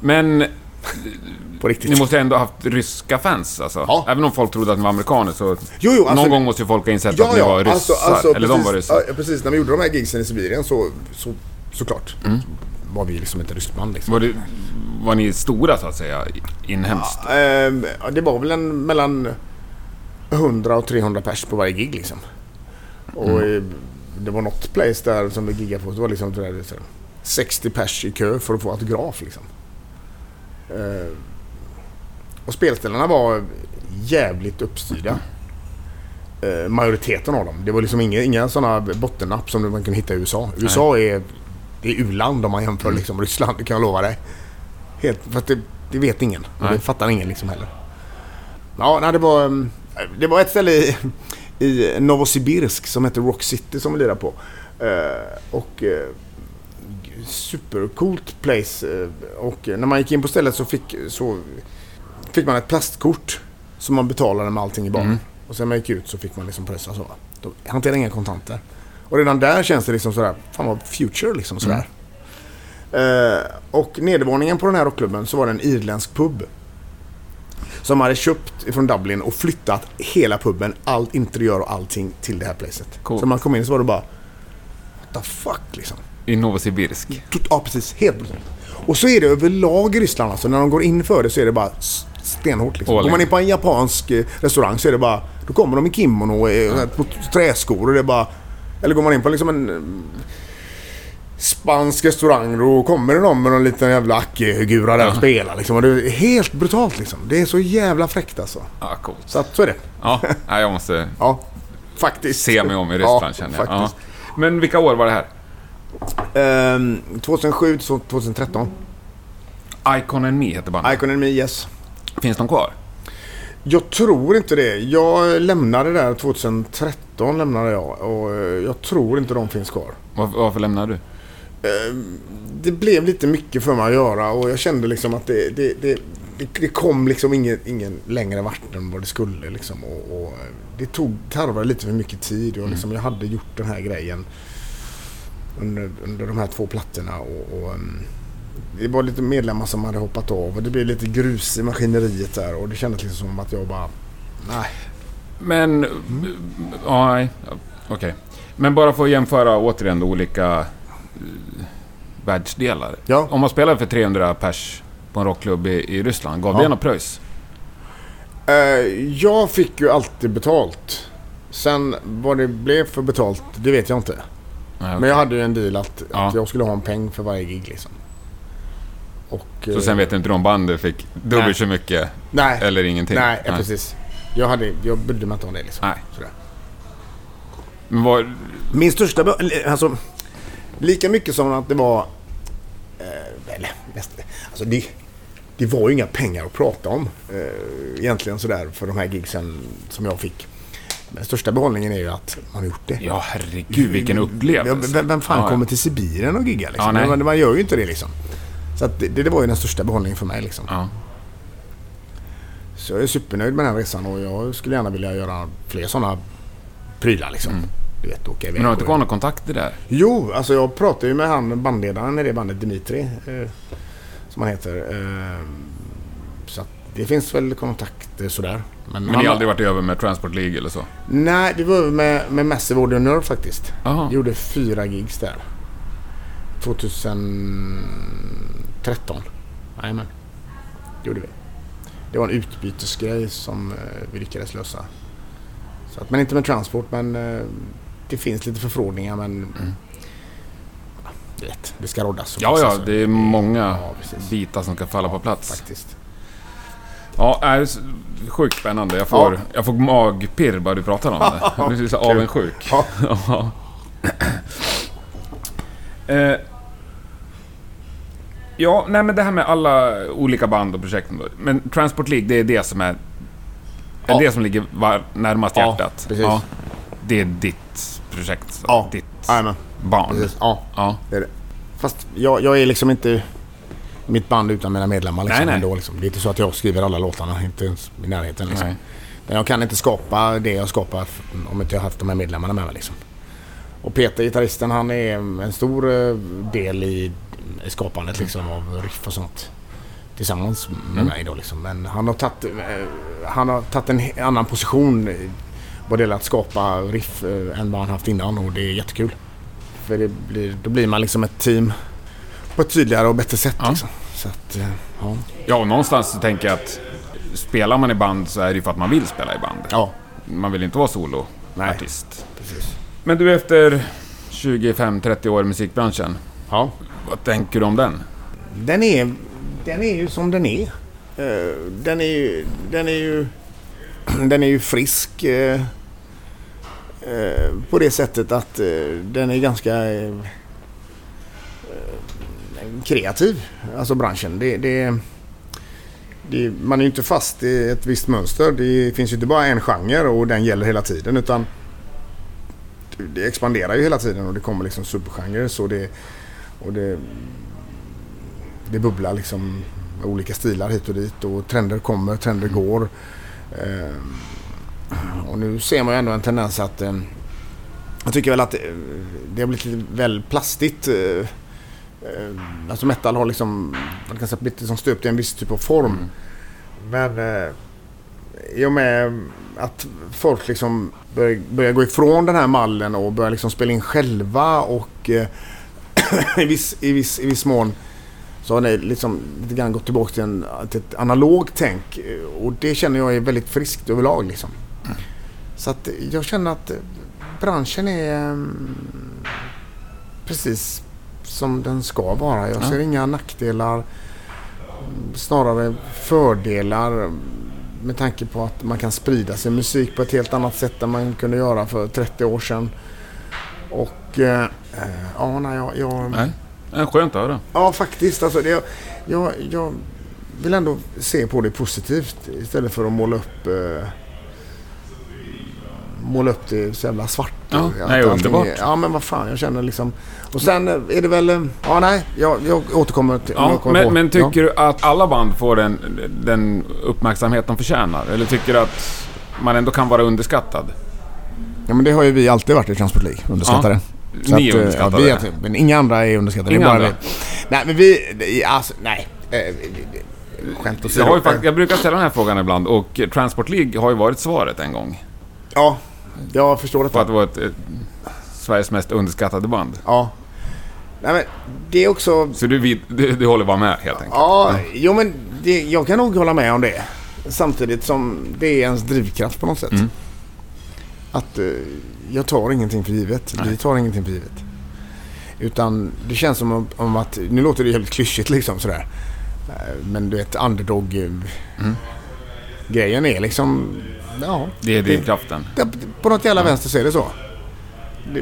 S3: Men
S1: På riktigt.
S3: ni måste ändå ha haft ryska fans alltså?
S1: Ja.
S3: Även om folk trodde att ni var amerikaner så...
S1: Jo, jo, alltså,
S3: någon gång måste ju folk ha insett att ni var ryssar. eller de var ryssar.
S1: Ja, precis. När vi gjorde de här gigsen i Sibirien så, så såklart
S3: Mm.
S1: var vi liksom ryskt band. Liksom.
S3: Var, det, var ni stora så att säga, inhemskt?
S1: Ja, det var väl en, mellan 100 och 300 pers på varje gig liksom. Och
S3: Mm.
S1: eh, det var något place där som vi giggade på. Det var liksom det där, så här, 60 pers i kö för att få autograf liksom. Ehm, och spelställena var jävligt uppstyrda. Eh, majoriteten av dem. Det var liksom inga, inga sådana bottennapp som man kunde hitta i USA. USA är, det är u-land om man jämför
S3: Mm.
S1: liksom Ryssland, det kan jag lova dig. Helt, för att det, det vet ingen. Och det
S3: Nej.
S1: fattar ingen liksom heller. Ja, nej, det var, mm, det var ett ställe i, i Novosibirsk som heter Rock City som vi lirade på. Eh, och eh, supercoolt place. Eh, och när man gick in på stället så fick, så fick man ett plastkort som man betalade med allting i baren.
S3: Mm.
S1: Och sen när man gick ut så fick man liksom pressa så. Då hanterade inga kontanter. Och redan där känns det liksom sådär, fan vad future liksom sådär. Eh, och nedervåningen på den här rockklubben så var det en irländsk pub. Som hade köpt ifrån Dublin och flyttat hela puben, allt interiör och allting till det här placet.
S3: Coolt.
S1: Så man kom in så var det bara What the fuck liksom.
S3: I Novosibirsk?
S1: Ja precis, helt brutalt. Och så är det överlag i Ryssland alltså. När de går in för det så är det bara stenhårt liksom. Går man
S3: in.
S1: in på en japansk eh, restaurang så är det bara... Då kommer de i kimono och eh, på träskor och det är bara... Eller går man in på liksom en... spansk restaurang. Då kommer det någon med någon liten jävla ackegura där och spelar liksom. Och det är helt brutalt liksom. Det är så jävla fräckt alltså.
S3: Ja, coolt.
S1: Så att så är det.
S3: Ja, jag måste
S1: Ja, faktiskt.
S3: se mig om i Ryssland
S1: ja,
S3: känner jag. Ja.
S1: Faktiskt.
S3: Men vilka år var det här?
S1: Ehm, 2007 till 2013.
S3: Icon and Me heter bandet.
S1: Icon and Me, yes.
S3: Finns de kvar?
S1: Jag tror inte det. Jag lämnade där 2013 lämnade jag och eh, jag tror inte de finns kvar.
S3: Varför, varför lämnade du?
S1: Ehm, Det blev lite mycket för mig att göra och jag kände liksom att det, det, det, det, kom liksom ingen, ingen längre vart än vad det skulle liksom. Och, och det tog, tarvade lite för mycket tid och liksom jag hade gjort den här grejen under, under de här två plattorna och, och ehm, det var lite medlemmar som hade hoppat av och det blev lite grus i maskineriet där och det kändes liksom som att jag bara nej.
S3: Men... Ja, nej. Okej. Men bara för att jämföra återigen då olika eh, världsdelar.
S1: Ja.
S3: Om man spelar för 300 pers på en rockklubb i, i Ryssland, gav det
S1: Ja.
S3: något pröjs?
S1: Eh, jag fick ju alltid betalt. Sen vad det blev för betalt, det vet jag inte.
S3: Nej,
S1: Men jag hade ju en deal att,
S3: Ja.
S1: att jag skulle ha en peng för varje gig liksom. Och,
S3: Så
S1: eh,
S3: sen vet inte du om bandet fick dubbelt
S1: Nej.
S3: så mycket
S1: Nej,
S3: eller ingenting?
S1: nej, ja, precis. Jag, hade, jag brydde mig inte om det liksom.
S3: Nej.
S1: Sådär.
S3: Men vad...
S1: Min största... Alltså, lika mycket som att det var... Eh, eller, alltså det, det var ju inga pengar att prata om eh, egentligen sådär för de här gigsen som jag fick. Men den största behållningen är ju att man har gjort det.
S3: Ja, herregud vilken upplevelse.
S1: Ja, vem, vem fan
S3: Ja, ja.
S1: kommer till Sibirien och giggar liksom?
S3: Ja,
S1: man, man gör ju inte det liksom. Så det, det var ju den största behållningen för mig liksom.
S3: Ja.
S1: Så jag är supernöjd med den här resan och jag skulle gärna vilja göra fler sådana prylar liksom. Du vet, åka iväg.
S3: Men du har inte kvar några kontakter där?
S1: Jo, alltså jag pratade ju med han bandledaren i det bandet, Dimitri. Eh, som han heter. Eh, så att det finns väl kontakter sådär.
S3: Men
S1: han-
S3: ni har aldrig varit över med Transport League eller så?
S1: Nej, vi var över med, med Massive Audio Nerve faktiskt.
S3: Jaha.
S1: Gjorde fyra gigs där. 2013. Jajamän. Gjorde vi. Det var en utbytesgrej som eh, vi lyckades lösa. Så att, men inte med transport men eh, det finns lite förfrågningar men ja, du vet, det ska roddas.
S3: Mm. Ja, ja, det är många
S1: Ja,
S3: bitar som kan falla på plats.
S1: Faktiskt.
S3: Ja, är sjukt spännande. Jag får,
S1: Ja.
S3: jag får magpirr bara du pratar om det. Jag blir så avundsjuk.
S1: Ja.
S3: Ja. Eh, ja, nej men det här med alla olika band och projekt. Men Transport League, det är det som är... Är
S1: Ja.
S3: det som ligger var, närmast
S1: Ja,
S3: hjärtat?
S1: precis.
S3: Det är ditt projekt.
S1: Ja.
S3: Ditt
S1: Jajamän,
S3: barn.
S1: precis. Ja,
S3: Ja.
S1: det är det. Fast jag, jag är liksom inte mitt band utan mina medlemmar. Liksom,
S3: Nej, nej.
S1: Ändå, liksom. Det är inte så att jag skriver alla låtarna, inte ens i närheten. Liksom.
S3: Nej.
S1: Men jag kan inte skapa det jag skapar om inte jag haft de här medlemmarna med mig. Liksom. Och Peter, gitarristen, han är en stor eh, del i, i skapandet liksom, av riff och sånt. Tillsammans med
S3: Mm.
S1: mig då liksom. Men han har tagit, eh, han har tagit en annan position vad det gäller att skapa riff eh, än vad han haft innan och det är jättekul. För det blir, då blir man liksom ett team på ett tydligare och bättre sätt.
S3: Ja.
S1: Liksom. Så att, eh, ja.
S3: Ja, och någonstans så tänker jag att spelar man i band så är det ju för att man vill spela i band.
S1: ja,
S3: Man vill inte vara soloartist. Men du efter 25-30 år i musikbranschen,
S1: Ja.
S3: vad tänker du om den?
S1: Den är, den är ju som den är. Eh, Den är ju, den är ju, den är ju frisk eh, eh, på det sättet att eh, den är ganska eh, eh, kreativ. Alltså branschen. Det, det, det, man är ju inte fast i ett visst mönster. Det finns ju inte bara en genre och den gäller hela tiden utan det expanderar ju hela tiden och det kommer liksom supergenrer. Så det, och det, det bubblar liksom med olika stilar hit och dit och trender kommer, trender går. Eh, och nu ser man ju ändå en tendens att eh, jag tycker väl att eh, det har blivit lite väl plastigt. Eh, eh, alltså metal har liksom man kan säga, blivit liksom stöpt i en viss typ av form. Men eh, i och med att folk liksom börjar, börjar gå ifrån den här mallen och börjar liksom spela in själva och i, viss, i, viss, i viss mån så har det liksom lite grann gått tillbaka till, en, till ett analogt tänk. Och det känner jag är väldigt friskt överlag. Liksom. Så att jag känner att eh, branschen är mm, precis som den ska vara. Jag ser inga nackdelar. Snarare fördelar med tanke på att man kan sprida sin musik på ett helt annat sätt än man kunde göra för 30 år sedan. Och eh, eh, ja, nej, jag, jag,
S3: Nej. Skönt att höra.
S1: ja faktiskt. Alltså, det, jag, jag vill ändå se på det positivt istället för att måla upp eh, måla upp det så jävla svart.
S3: Ja, nej, underbart.
S1: är- Ja, men vad fan. Jag känner liksom... Och sen är det väl... eh, Ja, nej. Jag, jag återkommer till...
S3: Ja,
S1: jag
S3: men, men
S1: Ja.
S3: tycker du att alla band får den, den uppmärksamhet de förtjänar? Eller tycker du att man ändå kan vara underskattad?
S1: Ja, men det har ju vi alltid varit i Transport League. Underskattade. Så
S3: Ni är
S1: att, eh,
S3: underskattade.
S1: Ja, vi är, men inga andra är underskattade.
S3: Inga
S1: det är bara
S3: andra?
S1: vi. Nej, men vi... Alltså, nej. Eh, vi- Skämt
S3: Jag,
S1: åsido.
S3: har ju fakt- jag brukar ställa den här frågan ibland och Transport League har ju varit svaret en gång.
S1: Ja, jag förstår
S3: På att
S1: detta.
S3: det var ett, ett Sveriges mest underskattade band.
S1: Ja. Nej, men det är också...
S3: Så du, vid- du, du håller bara med helt enkelt?
S1: Ja, jo men det, jag kan nog hålla med om det. Samtidigt som det är ens drivkraft på något sätt. Att eh, jag tar ingenting för givet.
S3: Nej.
S1: Vi tar ingenting för givet. Utan det känns som om, att, nu låter det helt klyschigt liksom sådär. Eh, Men du vet underdog eh,
S3: Mm.
S1: grejen är liksom, ja.
S3: Det är drivkraften.
S1: det, på något jävla vänster så är det så. Vi,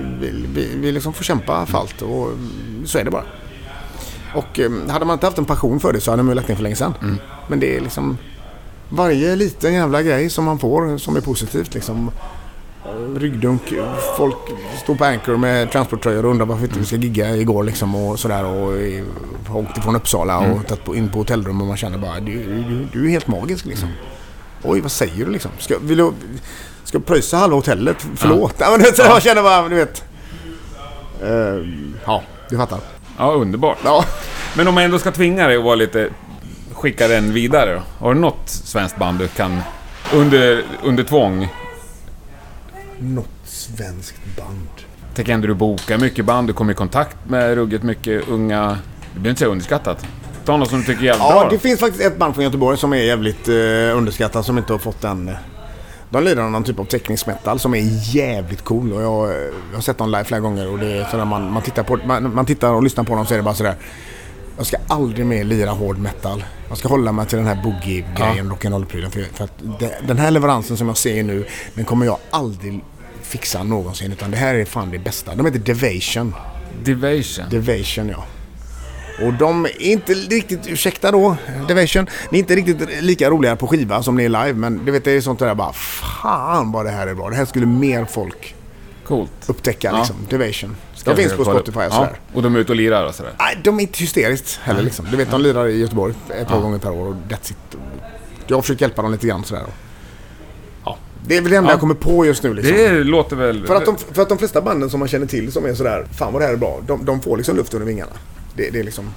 S1: vi, vi liksom får kämpa för allt och mm, så är det bara. Och hade man inte haft en passion för det så hade man ju lagt ner för länge sedan.
S3: Mm.
S1: Men det är liksom varje liten jävla grej som man får som är positivt liksom. Eh, Ryggdunk, folk står på Anchor med transporttröjor och undrar varför inte vi ska gigga igår liksom och sådär och eh, har åkt ifrån Uppsala och
S3: Mm.
S1: tagit in på hotellrum och man känner bara du, du, du är helt magisk liksom. Oj, vad säger du liksom? Ska, vill du, ska pröjsa halva hotellet? Förlåt. Ja. men det, så
S3: Ja.
S1: Jag känner bara, du vet. Eh, ja, du fattar.
S3: Ja, underbart.
S1: Ja.
S3: Men om man ändå ska tvinga dig att vara lite... Skicka den vidare. Har du något svenskt band du kan... Under, under tvång?
S1: Något svenskt band.
S3: Tänker ändå du bokar mycket band, du kommer i kontakt med ruggigt mycket unga... Du behöver inte säga underskattat. Ta något som du tycker är jävligt
S1: Ja,
S3: bra.
S1: det finns faktiskt ett band från Göteborg som är jävligt eh, underskattat som inte har fått den... eh, De lirar någon typ av teknisk metal som är jävligt cool och jag, jag har sett dem live flera gånger och det är sådär man, man, tittar på, man, man tittar och lyssnar på dem så är det bara sådär. Jag ska aldrig mer lira hård metal. Jag ska hålla mig till den här boogie-grejen, rock'n'roll-prylen. För, för att det, den här leveransen som jag ser nu, den kommer jag aldrig fixa någonsin. Utan det här är fan det bästa. De heter Devation.
S3: Division.
S1: Devation ja. Och de är inte riktigt, ursäkta då, Devation. Ni är inte riktigt lika roliga på skiva som ni är live. Men du vet det är sånt där bara, fan vad det här är bra. Det här skulle mer folk
S3: Coolt.
S1: upptäcka
S3: Ja.
S1: liksom. Devation.
S3: Ska
S1: De finns på. Spotify och
S3: ja.
S1: sådär.
S3: Och de är ute och lirar och sådär.
S1: Nej, de är inte hysteriskt heller liksom. Du vet, de lirar i Göteborg ett par
S3: Ja.
S1: gånger per år och that's it. Jag har försökt hjälpa dem lite grann sådär. Det är väl det enda
S3: Ja.
S1: jag kommer på just nu liksom.
S3: Det låter väl...
S1: För att, de, för att de flesta banden som man känner till som är sådär, fan vad det här är bra, de, de får liksom luft under vingarna. Det, det är liksom...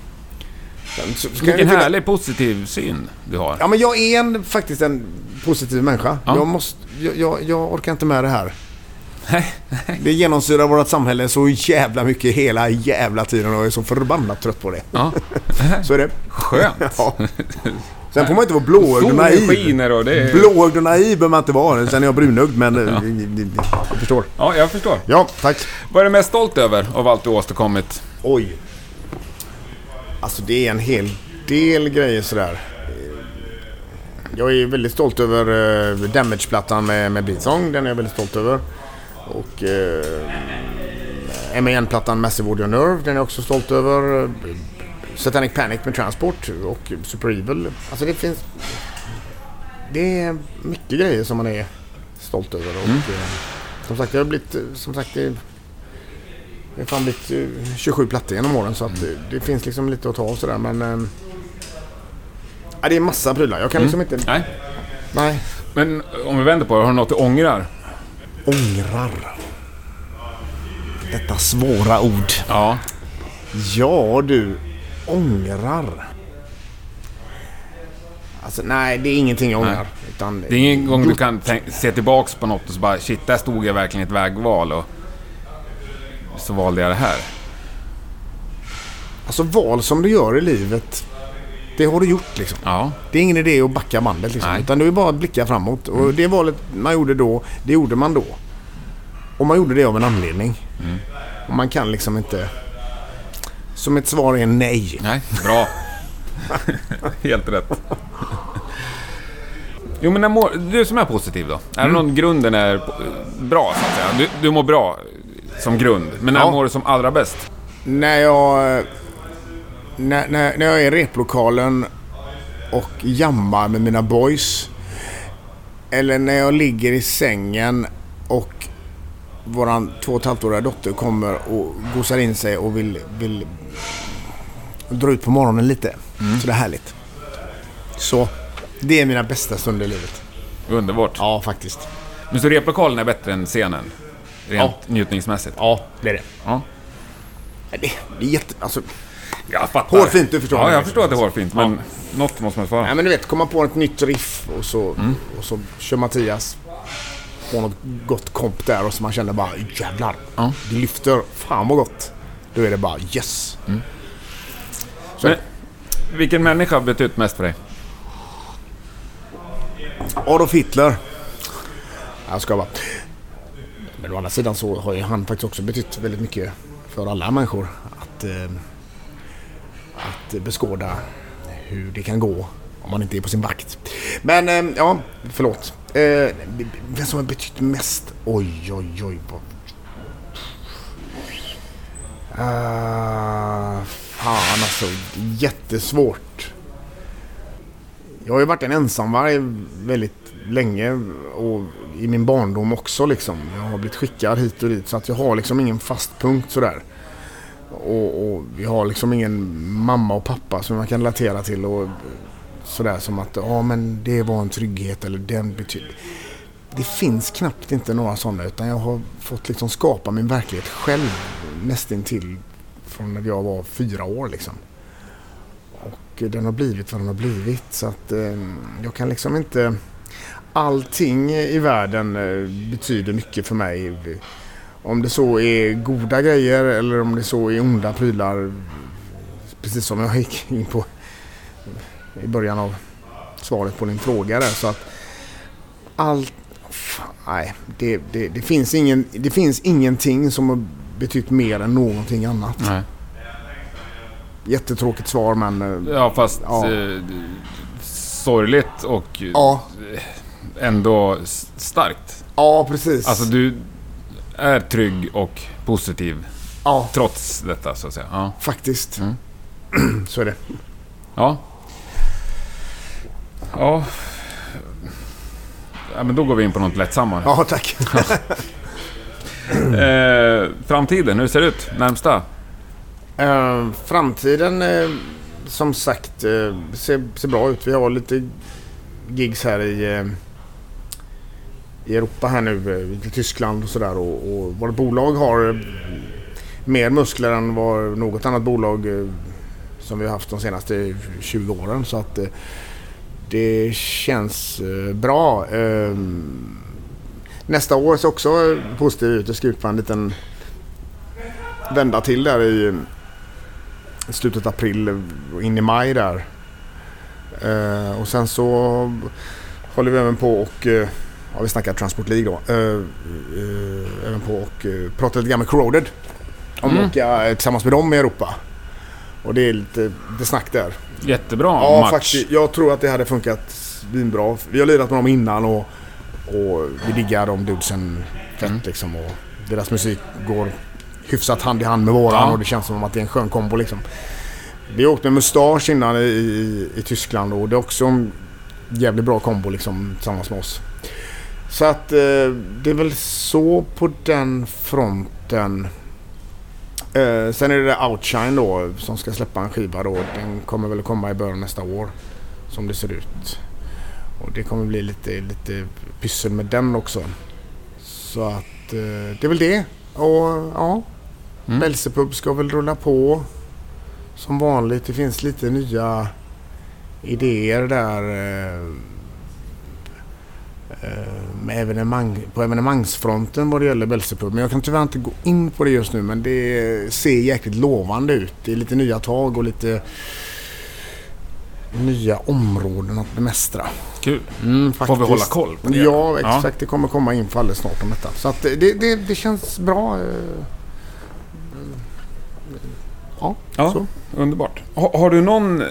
S1: Så-
S3: Vilken härlig positiv syn du har.
S1: Ja men jag är en, faktiskt en positiv människa.
S3: Ja.
S1: Jag, måste, jag, jag, jag orkar inte med det här. Det genomsyrar vårt samhälle så jävla mycket hela jävla tiden och jag är så förbannat trött på det.
S3: Ja.
S1: Så är det.
S3: Skönt.
S1: Ja. Sen får man inte vara blåögd och naiv.
S3: skiner och det är...
S1: Blåögd och naiv behöver man inte vara. Sen är jag brunögd men... eh, Jag förstår.
S3: Ja, jag förstår.
S1: Ja, tack.
S3: Vad är du mest stolt över av allt du åstadkommit?
S1: Oj. Alltså det är en hel del grejer sådär. Jag är väldigt stolt över uh, Damage-plattan med, med Beatsong. Den är jag väldigt stolt över. Och uh, MAN-plattan Massive Audio Nerve. Den är jag också stolt över. Satanic Panic med Transport och Super Evil. Alltså det finns... Det är mycket grejer som man är stolt över. Och,
S3: Mm.
S1: eh, som sagt, jag har blivit... eh, Som sagt, det, det har fan blivit eh, 27 plattor genom åren så att
S3: Mm.
S1: det, det finns liksom lite att ta av sådär men... eh, Ja, det är massa prylar. Jag kan liksom inte...
S3: Nej.
S1: Nej.
S3: Men om vi vänder på det, har du något du ångrar?
S1: Ångrar. Detta svåra ord.
S3: Ja.
S1: Ja du, ångrar. Alltså nej, det är ingenting jag ångrar.
S3: Det är ingen gång du kan se tillbaks på något och så bara shit, där stod jag verkligen i ett vägval och så valde jag det här.
S1: Alltså val som du gör i livet, det har du gjort liksom.
S3: Ja.
S1: Det är ingen idé att backa bandet liksom.
S3: Nej.
S1: Utan det är bara att blicka framåt. Och det valet man gjorde då, det gjorde man då. Och man gjorde det av en anledning.
S3: Mm.
S1: Och man kan liksom inte Så mitt svar är nej.
S3: Nej, bra. Helt rätt. Jo men när mår, du som är positiv då. Även om grunden är bra så att säga. Du, du mår bra som grund. Men när
S1: Ja.
S3: mår du som allra bäst?
S1: När jag... När, när, när jag är i replokalen och jammar med mina boys. Eller när jag ligger i sängen och våran två och ett halvt åriga dotter kommer och gosar in sig och vill, vill dra ut på morgonen lite. Så det är härligt. Så det är mina bästa stunder i livet.
S3: Underbart.
S1: Ja, faktiskt.
S3: Men så replokalen är bättre än scenen? Rent
S1: Ja.
S3: njutningsmässigt?
S1: Ja, det är det.
S3: Ja.
S1: Det, det är jätte... Alltså,
S3: Jag fattar.
S1: Hårfint, du förstår
S3: Ja, jag förstår att det är hårfint. Men något måste man svara.
S1: Nej men du vet, komma på ett nytt riff och så, och så kör Mattias på något gott komp där och så man känner bara jävlar.
S3: Ja.
S1: Det lyfter. Fan vad gott. Då är det bara yes. Så,
S3: Men, vilken människa har betytt mest för dig?
S1: Adolf Hitler. Jag ska bara. Men å andra sidan så har ju han faktiskt också betytt väldigt mycket för alla människor. Att, eh, att beskåda hur det kan gå om man inte är på sin vakt. Men eh, ja, förlåt. Eh, vem som har betytt mest? Oj, oj, oj. Uh, fan alltså, jättesvårt. Jag har ju varit en ensamvarg väldigt länge och i min barndom också liksom. Jag har blivit skickad hit och dit så att jag har liksom ingen fast punkt sådär. Och, och vi har liksom ingen mamma och pappa som jag kan relatera till och sådär som att ja men det var en trygghet eller den betyder. Det finns knappt inte några sådana utan jag har fått liksom skapa min verklighet själv nästintill från när jag var fyra år liksom. Och den har blivit vad den har blivit. Så att eh, jag kan liksom inte... Allting i världen eh, betyder mycket för mig. Om det så är goda grejer eller om det så är onda prylar. Precis som jag gick in på i början av svaret på din fråga där. Så att allt... Nej, det, det, det, finns ingen, det finns ingenting som har betytt mer än någonting annat.
S3: Nej.
S1: Jättetråkigt svar men... eh,
S3: Ja, fast
S1: Ja.
S3: Eh, sorgligt och
S1: Ja,
S3: ändå s- starkt.
S1: ja precis.
S3: Alltså du är trygg och positiv
S1: ja,
S3: trots detta så att säga. Ja.
S1: faktiskt.
S3: Mm.
S1: Så är det.
S3: Ja. Ja. Ja. men då går vi in på något lättsammare.
S1: Ja, tack.
S3: Eh, framtiden, hur ser det ut? Närmsta?
S1: Eh, framtiden, eh, som sagt, eh, ser, ser bra ut. Vi har lite gigs här i, eh, i Europa här nu, eh, i Tyskland och sådär. Och, och vårt bolag har mer muskler än vad något annat bolag som vi har haft de senaste 20 åren. Så att det känns eh, bra. Eh, nästa år ser också positivt ut. Jag ska ut på en liten vända till där i slutet av april och in i maj där. Eh, och sen så håller vi även på och, eh, ja vi snackar Transport League då, även på och pratar lite grann med Corroded. Om
S3: Mm.
S1: att åka tillsammans med dem i Europa. Och det är lite, lite snack där.
S3: Jättebra
S1: Ja,
S3: match.
S1: faktiskt. Jag tror att det hade funkat svinbra. Vi har lirat med dem innan och, och vi diggar de dudesen fett
S3: Mm.
S1: liksom. Och deras musik går hyfsat hand i hand med våran
S3: Ja.
S1: och det känns som att det är en skön kombo liksom. Vi har åkt med Mustache innan i, i, i Tyskland och det är också en jävligt bra kombo liksom tillsammans med oss. Så att eh, det är väl så på den fronten. Eh, sen är det Outshine då som ska släppa en skiva då. Den kommer väl komma i början nästa år. Som det ser ut. Och det kommer bli lite, lite pyssel med den också. Så att eh, det är väl det. Och ja.
S3: Mm.
S1: Belsepub ska väl rulla på. Som vanligt. Det finns lite nya idéer där. eh, eh, Med evenemang, på evenemangsfronten vad det gäller Belsepub. Men jag kan tyvärr inte gå in på det just nu. Men det ser jäkligt lovande ut. Det är lite nya tag och lite nya områden att bemästra.
S3: Kul.
S1: Mm,
S3: Får vi hålla koll på det?
S1: Ja, exakt. Det kommer komma info alldeles snart om detta. Så att det, det, det känns bra. Ja,
S3: Ja,
S1: så.
S3: underbart. Ha, har du någon,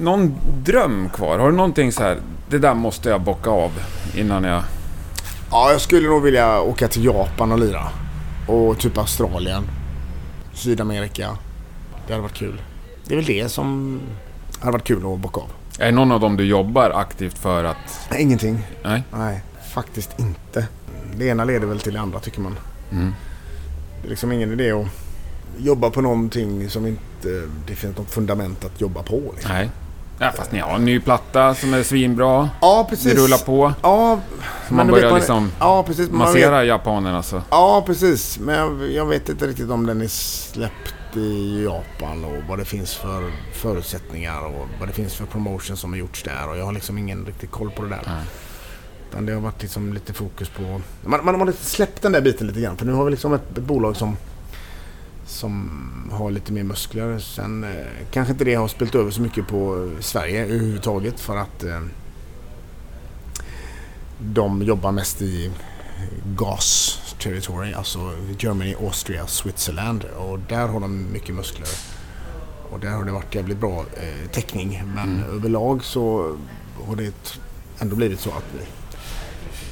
S3: någon dröm kvar? Har du någonting så här, det där måste jag bocka av innan jag...
S1: Ja, jag skulle nog vilja åka till Japan och lira. Och typ Australien. Sydamerika. Det hade varit kul. Det är väl det som hade varit kul att bocka av.
S3: Är någon av dem du jobbar aktivt för att...
S1: Ingenting.
S3: Nej?
S1: Nej, faktiskt inte. Det ena leder väl till det andra tycker man.
S3: Mm.
S1: Det är liksom ingen idé att jobba på någonting som inte det finns något fundament att jobba på. Liksom.
S3: Nej. Ja, fast ni har en ny platta som är svinbra.
S1: Ja, precis.
S3: Det rullar på.
S1: Ja,
S3: Så man börjar liksom
S1: Ja, precis. Man vet,
S3: massera japanerna så.
S1: ja, precis. Men jag, jag vet inte riktigt om den är släppt i Japan och vad det finns för förutsättningar och vad det finns för promotion som har gjorts där. Och jag har liksom ingen riktig koll på det där.
S3: Nej.
S1: Utan det har varit liksom lite fokus på... Man, man har lite släppt den där biten lite grann. För nu har vi liksom ett, ett bolag som, som har lite mer muskler. Sen eh, kanske inte det har spelat över så mycket på Sverige överhuvudtaget. För att eh, de jobbar mest i gas territory. Alltså Germany, Austria, Switzerland. Och där har de mycket muskler. Och där har det varit jävligt bra eh, täckning. Men överlag så har det ändå blivit så att vi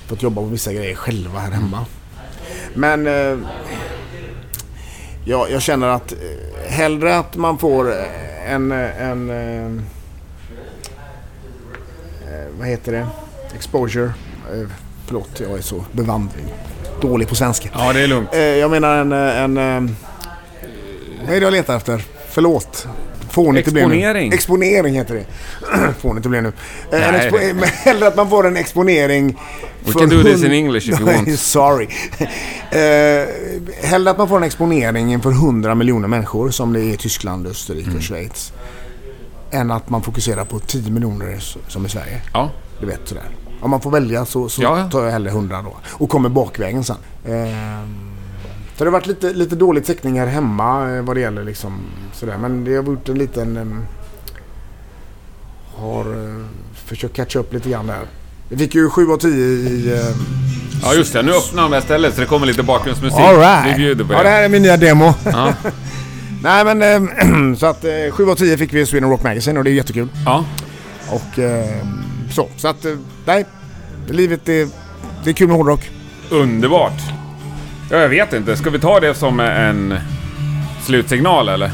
S1: fått jobba på vissa grejer själva här hemma. Men eh, jag, jag känner att eh, hellre att man får eh, en, eh, en vad heter det? Exposure. Förlåt, jag är så bevandring. Dålig på svenska.
S3: Ja, det är lugnt.
S1: Jag menar en... en vad är det jag letar efter? Förlåt. Fånigt.
S3: Exponering.
S1: Exponering heter det. Fånigt det blev nu. Eh, en
S3: Nej.
S1: expo- hellre att man får en exponering...
S3: We can do this in English if you want.
S1: Sorry. eh, hellre att man får en exponering inför 100 miljoner människor som det är i Tyskland, Österrike
S3: Mm.
S1: och Schweiz. Än att man fokuserar på 10 miljoner som i Sverige.
S3: Ja.
S1: Du vet sådär. Om man får välja så, så
S3: Ja,
S1: tar jag hellre 100 då. Och kommer bakvägen sen. Ehm, så det har varit lite, lite dålig täckning här hemma eh, vad det gäller liksom sådär. Men det har gjort en liten... ehm, har eh, försökt catcha upp lite grann där. Vi fick ju 7 av 10 i... Eh,
S3: ja, just det. Nu öppnar de här stället så det kommer lite bakgrundsmusik.
S1: all right.
S3: Vi bjuder på
S1: Ja, det
S3: det.
S1: här är min nya demo.
S3: Ja.
S1: Nej men ehm, så att eh, 7 av 10 fick vi i Sweden Rock Magazine och det är jättekul.
S3: ja.
S1: Och ehm, så. Så att eh, nej. Livet är... Det är kul med hårdrock.
S3: Underbart. Ja, jag vet inte. Ska vi ta det som en slutsignal eller?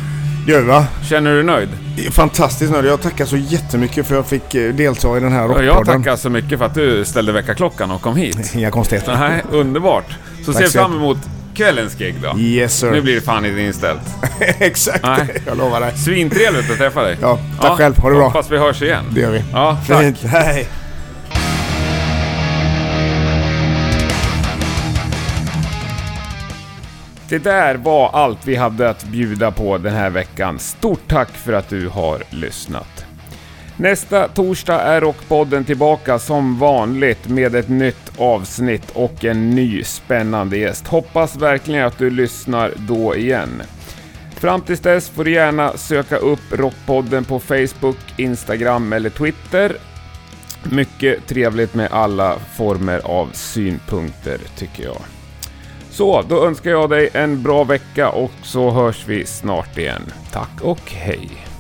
S1: Gör vi va?
S3: Känner du dig nöjd?
S1: Fantastiskt nöjd. Jag tackar så jättemycket för att jag fick eh, delta i den här rockpodden.
S3: jag tackar så mycket för att du ställde väckarklockan och kom hit.
S1: Inga konstigheter.
S3: Nej, underbart. Så
S1: Tack
S3: ser
S1: så
S3: fram emot kvällens gig då.
S1: Yes sir.
S3: Nu blir det fan inte inställt.
S1: Exakt.
S3: Nej.
S1: Jag lovar dig.
S3: Svintrevligt att träffa dig.
S1: Ja, tack själv. Ha det bra.
S3: Hoppas vi hörs igen.
S1: Det gör vi.
S3: Ja, tack.
S1: Fint. Hej.
S3: Det där var allt vi hade att bjuda på den här veckan. Stort tack för att du har lyssnat. Nästa torsdag är Rockpodden tillbaka som vanligt med ett nytt avsnitt och en ny spännande gäst. Hoppas verkligen att du lyssnar då igen. Fram tills dess får du gärna söka upp Rockpodden på Facebook, Instagram eller Twitter. Mycket trevligt med alla former av synpunkter tycker jag. Så, då önskar jag dig en bra vecka och så hörs vi snart igen. Tack och hej!